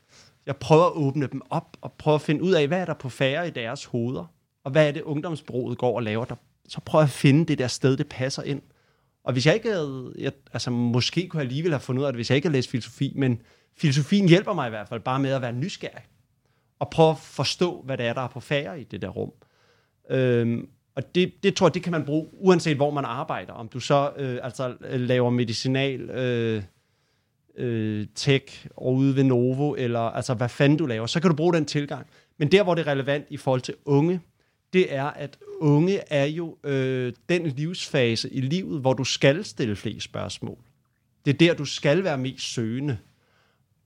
jeg prøver at åbne dem op, og prøver at finde ud af, hvad er der på færre i deres hoveder, og hvad er det, ungdomsbruget går og laver der. Så prøver jeg at finde det der sted, det passer ind. Og hvis jeg ikke havde, jeg, altså måske kunne jeg alligevel have fundet ud af det, hvis jeg ikke havde læst filosofi, men filosofien hjælper mig i hvert fald bare med at være nysgerrig, og prøve at forstå, hvad det er, der er på færre i det der rum. Øhm, og det, det tror jeg, det kan man bruge, uanset hvor man arbejder. Om du så øh, altså, øh, laver medicinal øh, øh, tech og ude ved Novo, eller altså hvad fanden du laver, så kan du bruge den tilgang. Men der, hvor det er relevant i forhold til unge, det er, at unge er jo øh, den livsfase i livet, hvor du skal stille flere spørgsmål. Det er der, du skal være mest søgende.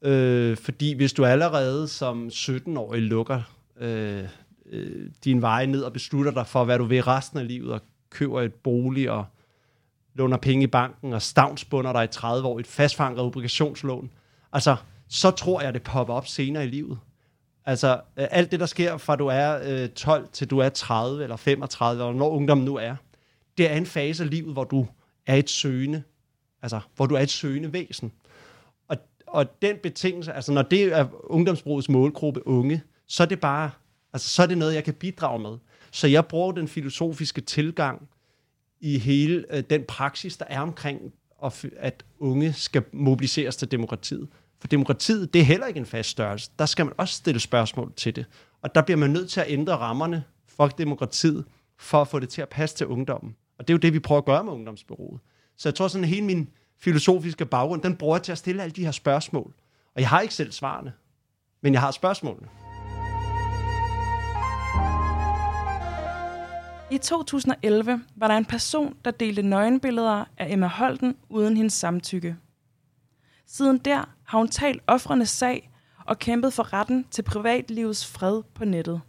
Øh, fordi hvis du allerede som 17-årig lukker øh, øh, din vej ned og beslutter dig for, hvad du vil resten af livet, og køber et bolig og låner penge i banken og stavnsbunder dig i 30 år i et fastfanget obligationslån, altså, så tror jeg, det popper op senere i livet. Altså, øh, alt det, der sker fra du er øh, 12 til du er 30 eller 35, eller når ungdommen nu er, det er en fase af livet, hvor du er et søgende, altså, hvor du er et søgende væsen. Og, og den betingelse, altså når det er ungdomsbrugets målgruppe unge, så er det bare Altså, så er det noget, jeg kan bidrage med. Så jeg bruger den filosofiske tilgang i hele øh, den praksis, der er omkring, at unge skal mobiliseres til demokratiet. For demokratiet, det er heller ikke en fast størrelse. Der skal man også stille spørgsmål til det. Og der bliver man nødt til at ændre rammerne for demokratiet, for at få det til at passe til ungdommen. Og det er jo det, vi prøver at gøre med ungdomsbyrået. Så jeg tror sådan, hele min filosofiske baggrund, den bruger jeg til at stille alle de her spørgsmål. Og jeg har ikke selv svarene, men jeg har spørgsmålene. I 2011 var der en person, der delte nøgenbilleder af Emma Holten uden hendes samtykke. Siden der har hun talt offrenes sag og kæmpet for retten til privatlivets fred på nettet.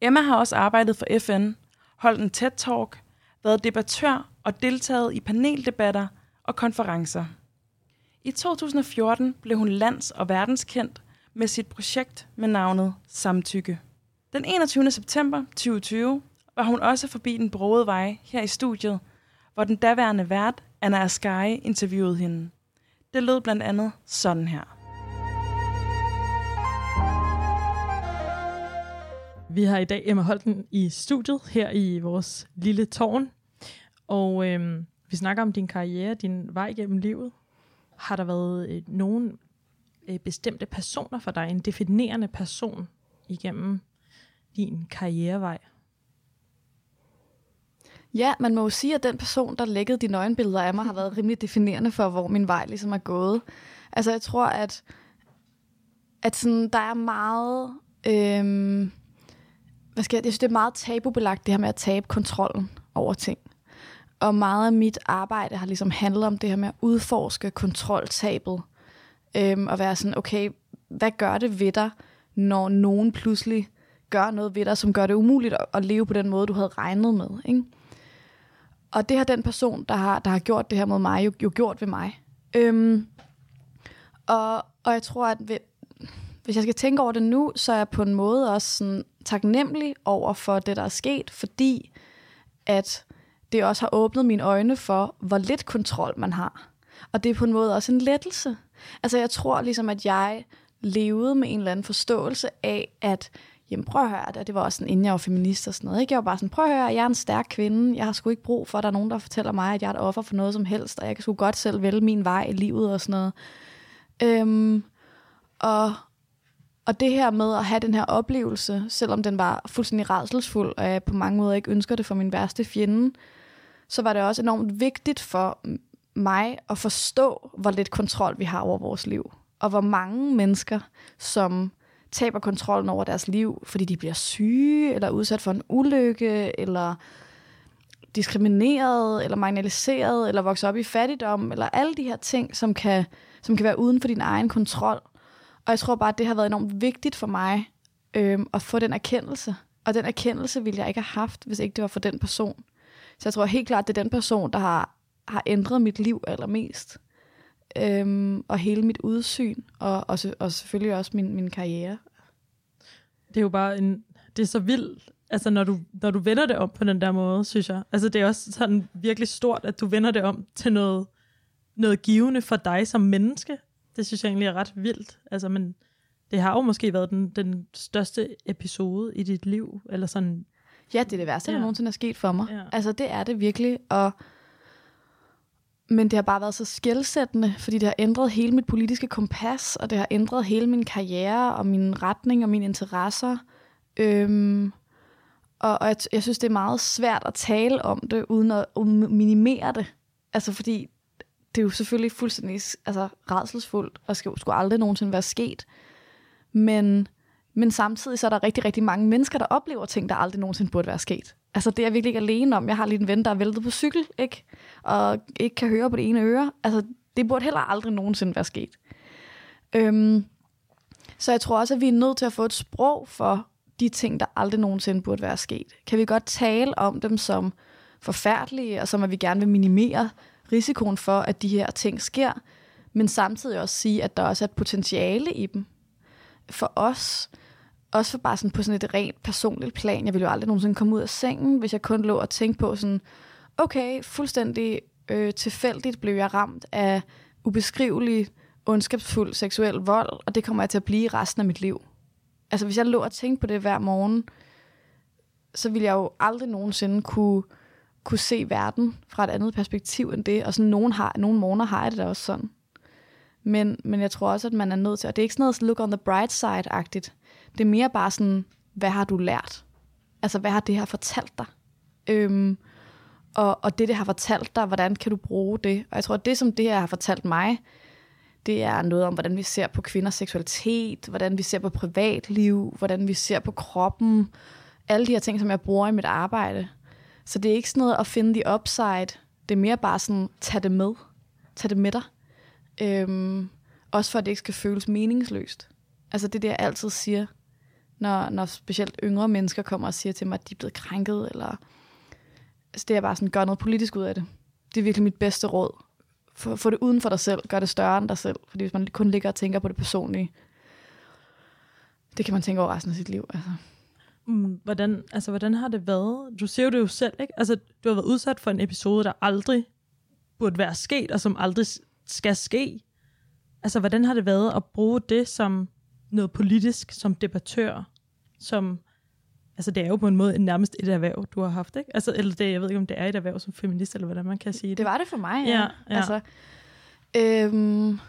Emma har også arbejdet for FN, holdt en TED-talk, været debattør og deltaget i paneldebatter og konferencer. I 2014 blev hun lands- og verdenskendt med sit projekt med navnet Samtykke. Den 21. september 2020 var hun også forbi den brogede vej her i studiet, hvor den daværende vært, Anna Askai, interviewede hende. Det lød blandt andet sådan her. Vi har i dag Emma Holten i studiet her i vores lille tårn. Og øhm, vi snakker om din karriere, din vej gennem livet. Har der været øh, nogen øh, bestemte personer for dig, en definerende person igennem din karrierevej? Ja, man må jo sige, at den person, der lækkede de nøgenbilleder af mig, har været rimelig definerende for, hvor min vej ligesom er gået. Altså, jeg tror, at, at sådan, der er meget... Øhm, hvad skal jeg, jeg synes, det er meget tabubelagt, det her med at tabe kontrollen over ting. Og meget af mit arbejde har ligesom handlet om det her med at udforske kontroltabet. Øhm, og være sådan, okay, hvad gør det ved dig, når nogen pludselig gør noget ved dig, som gør det umuligt at leve på den måde, du havde regnet med. Ikke? Og det har den person, der har, der har gjort det her mod mig, jo, jo gjort ved mig. Øhm, og, og jeg tror, at ved, hvis jeg skal tænke over det nu, så er jeg på en måde også sådan taknemmelig over for det, der er sket, fordi at det også har åbnet mine øjne for, hvor lidt kontrol man har. Og det er på en måde også en lettelse. Altså jeg tror ligesom, at jeg levede med en eller anden forståelse af, at jamen prøv at høre, det var også sådan, inden jeg var feminist og sådan noget, ikke? jeg var bare sådan, prøv at høre, jeg er en stærk kvinde, jeg har sgu ikke brug for, at der er nogen, der fortæller mig, at jeg er et offer for noget som helst, og jeg kan sgu godt selv vælge min vej i livet og sådan noget. Øhm, og, og det her med at have den her oplevelse, selvom den var fuldstændig redselsfuld, og jeg på mange måder ikke ønsker det for min værste fjende, så var det også enormt vigtigt for mig at forstå, hvor lidt kontrol vi har over vores liv. Og hvor mange mennesker, som taber kontrollen over deres liv, fordi de bliver syge, eller udsat for en ulykke, eller diskrimineret, eller marginaliseret, eller vokser op i fattigdom, eller alle de her ting, som kan, som kan være uden for din egen kontrol. Og jeg tror bare, at det har været enormt vigtigt for mig øh, at få den erkendelse. Og den erkendelse ville jeg ikke have haft, hvis ikke det var for den person. Så jeg tror helt klart, at det er den person, der har, har ændret mit liv allermest. Øhm, og hele mit udsyn, og, og, og selvfølgelig også min, min karriere. Det er jo bare en, det er så vildt, altså når du, når du vender det om på den der måde, synes jeg. Altså det er også sådan virkelig stort, at du vender det om til noget, noget givende for dig som menneske. Det synes jeg egentlig er ret vildt. Altså, men det har jo måske været den, den største episode i dit liv, eller sådan. Ja, det er det værste, ja. der nogensinde er sket for mig. Ja. Altså, det er det virkelig, og men det har bare været så skældsættende, fordi det har ændret hele mit politiske kompas, og det har ændret hele min karriere, og min retning, og mine interesser. Øhm, og og jeg, jeg synes, det er meget svært at tale om det, uden at, at minimere det. Altså, fordi det er jo selvfølgelig fuldstændig altså, redselsfuldt, og skal, skulle aldrig nogensinde være sket. Men, men samtidig så er der rigtig, rigtig mange mennesker, der oplever ting, der aldrig nogensinde burde være sket. Altså, det er jeg virkelig ikke alene om. Jeg har lige en ven, der er væltet på cykel, ikke? Og ikke kan høre på det ene øre. Altså, det burde heller aldrig nogensinde være sket. Øhm, så jeg tror også, at vi er nødt til at få et sprog for de ting, der aldrig nogensinde burde være sket. Kan vi godt tale om dem som forfærdelige, og som at vi gerne vil minimere risikoen for, at de her ting sker, men samtidig også sige, at der også er et potentiale i dem. For os, også for bare sådan på sådan et rent personligt plan. Jeg ville jo aldrig nogensinde komme ud af sengen, hvis jeg kun lå og tænkte på sådan, okay, fuldstændig øh, tilfældigt blev jeg ramt af ubeskrivelig, ondskabsfuld seksuel vold, og det kommer jeg til at blive resten af mit liv. Altså hvis jeg lå og tænkte på det hver morgen, så ville jeg jo aldrig nogensinde kunne, kunne se verden fra et andet perspektiv end det. Og sådan nogen, har, nogen morgener har jeg det da også sådan. Men, men jeg tror også, at man er nødt til, og det er ikke sådan noget look on the bright side-agtigt. Det er mere bare sådan, hvad har du lært? Altså, hvad har det her fortalt dig? Øhm, og, og det, det har fortalt dig, hvordan kan du bruge det? Og jeg tror, at det, som det her har fortalt mig, det er noget om, hvordan vi ser på kvinders seksualitet, hvordan vi ser på privatliv, hvordan vi ser på kroppen, alle de her ting, som jeg bruger i mit arbejde. Så det er ikke sådan noget at finde de upside, det er mere bare sådan, tag det med. Tag det med dig. Øhm, også for, at det ikke skal føles meningsløst. Altså det det, jeg altid siger, når, når specielt yngre mennesker kommer og siger til mig, at de er blevet krænket, eller... Altså det er bare sådan, gør noget politisk ud af det. Det er virkelig mit bedste råd. Få, få det uden for dig selv. Gør det større end dig selv. Fordi hvis man kun ligger og tænker på det personlige, det kan man tænke over resten af sit liv. Altså. Mm, hvordan, altså, hvordan har det været? Du ser jo det jo selv, ikke? Altså, du har været udsat for en episode, der aldrig burde være sket, og som aldrig skal ske. Altså, hvordan har det været at bruge det som noget politisk, som debattør, som, altså det er jo på en måde nærmest et erhverv, du har haft, ikke? Altså, eller det, jeg ved ikke, om det er et erhverv som feminist, eller hvordan man kan sige det. Det var det for mig, ja. ja, ja. Altså, øhm,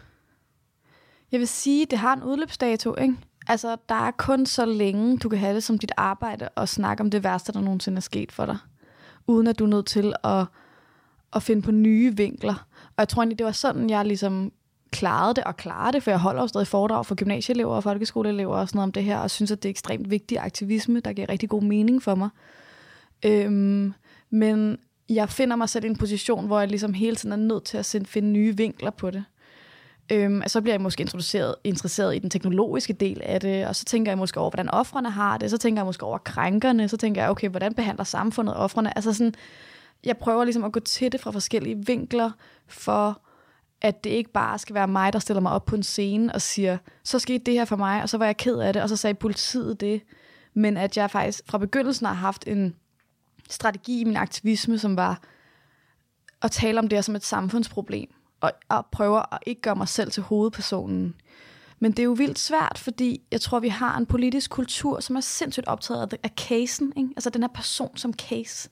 jeg vil sige, det har en udløbsdato, ikke? Altså, der er kun så længe, du kan have det som dit arbejde, og snakke om det værste, der nogensinde er sket for dig. Uden at du er nødt til at, at finde på nye vinkler. Og jeg tror egentlig, det var sådan, jeg ligesom klarede det og klarede det, for jeg holder jo stadig foredrag for gymnasieelever og folkeskoleelever og sådan noget om det her, og synes, at det er ekstremt vigtig aktivisme, der giver rigtig god mening for mig. Øhm, men jeg finder mig selv i en position, hvor jeg ligesom hele tiden er nødt til at finde nye vinkler på det. Øhm, så bliver jeg måske introduceret, interesseret i den teknologiske del af det, og så tænker jeg måske over, hvordan offrene har det, så tænker jeg måske over krænkerne, så tænker jeg, okay, hvordan behandler samfundet offrene? Altså sådan, jeg prøver ligesom at gå til det fra forskellige vinkler, for at det ikke bare skal være mig, der stiller mig op på en scene og siger, så skete det her for mig, og så var jeg ked af det, og så sagde politiet det. Men at jeg faktisk fra begyndelsen har haft en strategi i min aktivisme, som var at tale om det som et samfundsproblem, og, og prøve at ikke gøre mig selv til hovedpersonen. Men det er jo vildt svært, fordi jeg tror, vi har en politisk kultur, som er sindssygt optaget af casen, ikke? altså den her person som case.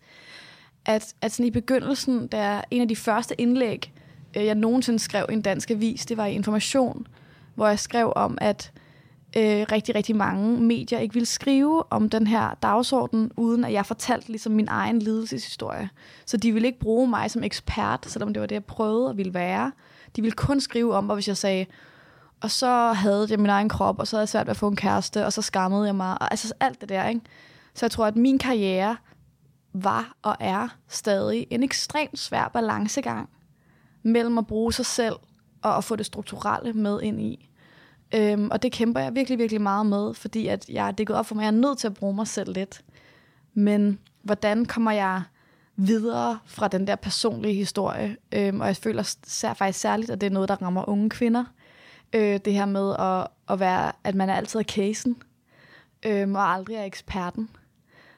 At, at sådan i begyndelsen, der en af de første indlæg, Øh, jeg nogensinde skrev i en dansk avis, det var i Information, hvor jeg skrev om, at øh, rigtig, rigtig mange medier ikke ville skrive om den her dagsorden, uden at jeg fortalte ligesom min egen lidelseshistorie. Så de ville ikke bruge mig som ekspert, selvom det var det, jeg prøvede og ville være. De ville kun skrive om, hvis jeg sagde, og så havde jeg min egen krop, og så havde jeg svært ved at få en kæreste, og så skammede jeg mig, og altså alt det der, ikke? Så jeg tror, at min karriere var og er stadig en ekstremt svær balancegang mellem at bruge sig selv og at få det strukturelle med ind i. Øhm, og det kæmper jeg virkelig, virkelig meget med, fordi at jeg, det er gået op for mig, at jeg er nødt til at bruge mig selv lidt. Men hvordan kommer jeg videre fra den der personlige historie? Øhm, og jeg føler sær, faktisk særligt, at det er noget, der rammer unge kvinder. Øh, det her med at, at være, at man er altid er casen, øhm, og aldrig er eksperten.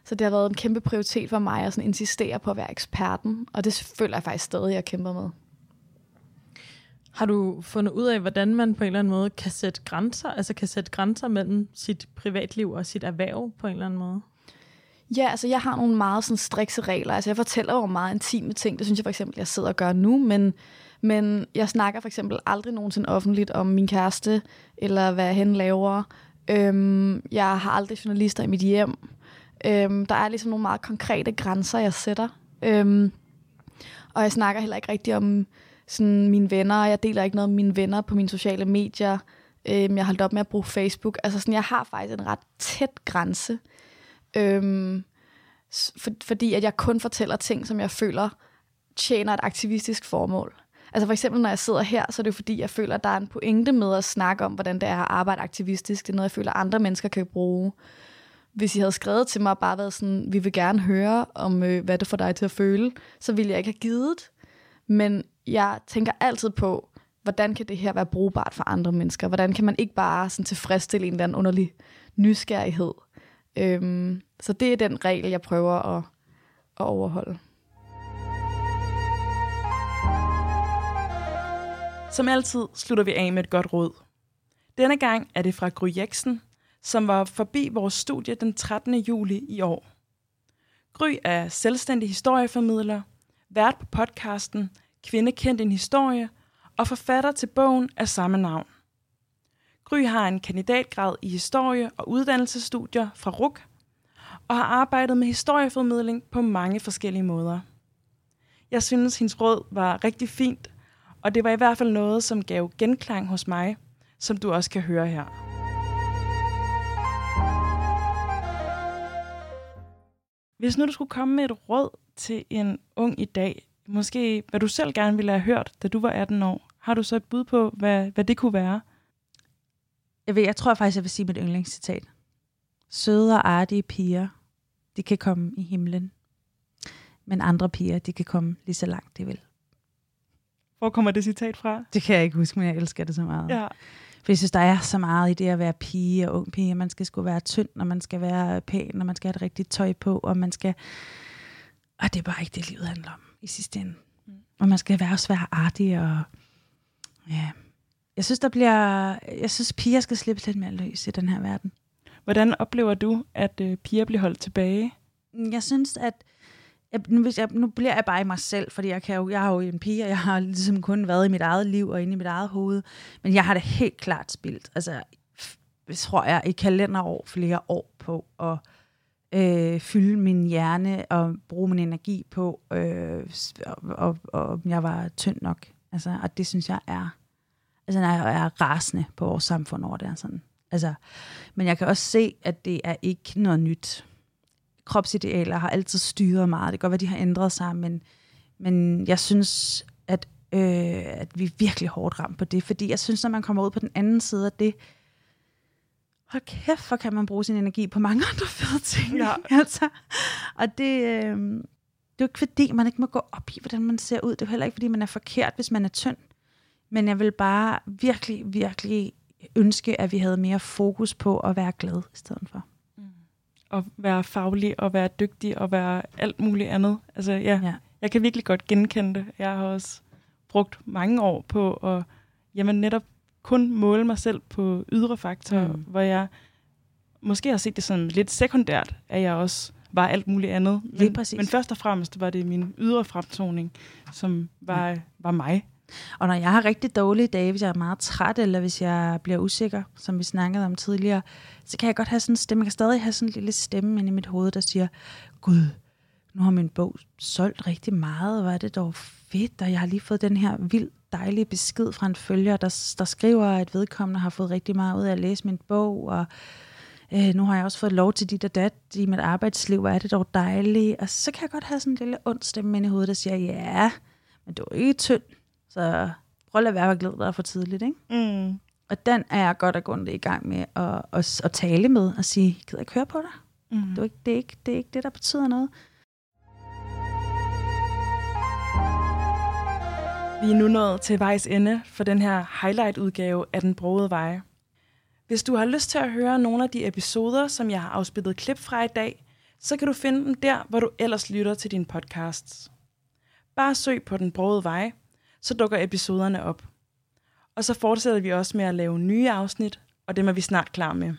Så det har været en kæmpe prioritet for mig at sådan insistere på at være eksperten, og det føler jeg faktisk stadig, jeg kæmper med. Har du fundet ud af, hvordan man på en eller anden måde kan sætte grænser, altså kan sætte grænser mellem sit privatliv og sit erhverv på en eller anden måde? Ja, altså jeg har nogle meget sådan strikse regler. Altså jeg fortæller jo meget intime ting. Det synes jeg for eksempel, jeg sidder og gør nu, men, men jeg snakker for eksempel aldrig nogensinde offentligt om min kæreste, eller hvad han laver. Øhm, jeg har aldrig journalister i mit hjem. Øhm, der er ligesom nogle meget konkrete grænser, jeg sætter. Øhm, og jeg snakker heller ikke rigtig om sådan mine venner. Jeg deler ikke noget med mine venner på mine sociale medier. Øhm, jeg har holdt op med at bruge Facebook. Altså sådan, jeg har faktisk en ret tæt grænse. Øhm, for, fordi at jeg kun fortæller ting, som jeg føler tjener et aktivistisk formål. Altså for eksempel, når jeg sidder her, så er det jo fordi, jeg føler, at der er en pointe med at snakke om, hvordan det er at arbejde aktivistisk. Det er noget, jeg føler, andre mennesker kan bruge. Hvis I havde skrevet til mig og bare været sådan, vi vil gerne høre om, øh, hvad det får dig til at føle, så ville jeg ikke have givet. Men jeg tænker altid på, hvordan kan det her være brugbart for andre mennesker? Hvordan kan man ikke bare sådan tilfredsstille en eller anden underlig nysgerrighed? Øhm, så det er den regel, jeg prøver at, at overholde. Som altid slutter vi af med et godt råd. Denne gang er det fra Gry Jeksen, som var forbi vores studie den 13. juli i år. Gry er selvstændig historieformidler, vært på podcasten Kvinde kendt en historie og forfatter til bogen af samme navn. Gry har en kandidatgrad i historie og uddannelsesstudier fra RUK og har arbejdet med historieformidling på mange forskellige måder. Jeg synes, hendes råd var rigtig fint, og det var i hvert fald noget, som gav genklang hos mig, som du også kan høre her. Hvis nu du skulle komme med et råd til en ung i dag, måske hvad du selv gerne ville have hørt, da du var 18 år, har du så et bud på, hvad, hvad det kunne være? Jeg, ved, jeg tror faktisk, jeg vil sige mit yndlingscitat. Søde og artige piger, de kan komme i himlen. Men andre piger, de kan komme lige så langt de vil. Hvor kommer det citat fra? Det kan jeg ikke huske, men jeg elsker det så meget. Ja. For jeg synes, der er så meget i det at være pige og ung pige. Man skal sgu være tynd, når man skal være pæn, og man skal have et rigtigt tøj på, og man skal... Og det er bare ikke det, livet handler om i sidste ende. Mm. Og man skal være også være artig, og ja... Jeg synes, der bliver... Jeg synes, piger skal slippe lidt mere løs i den her verden. Hvordan oplever du, at øh, piger bliver holdt tilbage? Jeg synes, at jeg, nu, hvis jeg, nu bliver jeg bare i mig selv, fordi jeg, kan jo, jeg har jo en pige, og jeg har ligesom kun været i mit eget liv og inde i mit eget hoved. Men jeg har det helt klart spildt. Altså, tror jeg, i kalenderår flere år på at øh, fylde min hjerne og bruge min energi på, øh, og, og, og jeg var tynd nok. Altså, og det synes jeg er, altså, jeg er rasende på vores samfund over det. Sådan. Altså, men jeg kan også se, at det er ikke noget nyt kropsidealer har altid styret meget. Det kan godt være, de har ændret sig, men, men jeg synes, at, øh, at vi er virkelig hårdt ramt på det, fordi jeg synes, når man kommer ud på den anden side af det, hold kæft, hvor kan man bruge sin energi på mange andre fede ting. Ja. altså. Og det, øh, det er jo ikke fordi, man ikke må gå op i, hvordan man ser ud. Det er jo heller ikke, fordi man er forkert, hvis man er tynd. Men jeg vil bare virkelig, virkelig ønske, at vi havde mere fokus på at være glad i stedet for at være faglig og være dygtig og være alt muligt andet. Altså, ja, ja. jeg kan virkelig godt genkende det. Jeg har også brugt mange år på at jamen, netop kun måle mig selv på ydre faktorer, mm. hvor jeg måske har set det sådan lidt sekundært, at jeg også var alt muligt andet. Men, men først og fremmest var det min ydre fremtoning, som var, mm. var mig. Og når jeg har rigtig dårlige dage, hvis jeg er meget træt, eller hvis jeg bliver usikker, som vi snakkede om tidligere, så kan jeg godt have sådan en stemme. Jeg kan stadig have sådan en lille stemme inde i mit hoved, der siger, Gud, nu har min bog solgt rigtig meget, hvor er det dog fedt, og jeg har lige fået den her vild dejlige besked fra en følger, der, der skriver, at vedkommende har fået rigtig meget ud af at læse min bog, og øh, nu har jeg også fået lov til dit og dat i mit arbejdsliv, hvor er det dog dejligt. Og så kan jeg godt have sådan en lille ond stemme i hovedet, der siger, ja, men du er ikke tynd, så prøv at lade være at glæde dig for tidligt. Ikke? Mm. Og den er jeg godt og grundigt i gang med at, at, at tale med og sige, gider jeg ikke høre på dig? Mm. Det, er ikke, det, er ikke, det er ikke det, der betyder noget. Vi er nu nået til vejs ende for den her highlight-udgave af Den Brogede Veje. Hvis du har lyst til at høre nogle af de episoder, som jeg har afspillet klip fra i dag, så kan du finde dem der, hvor du ellers lytter til dine podcasts. Bare søg på Den Brogede Vej, så dukker episoderne op. Og så fortsætter vi også med at lave nye afsnit, og dem er vi snart klar med.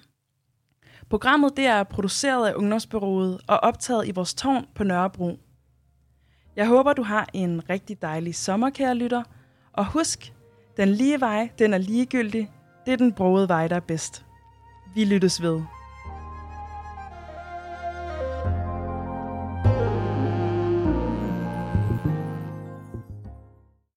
Programmet det er produceret af Ungdomsbyrået og optaget i vores tårn på Nørrebro. Jeg håber, du har en rigtig dejlig sommer, kære lytter. Og husk, den lige vej, den er ligegyldig. Det er den brogede vej, der er bedst. Vi lyttes ved.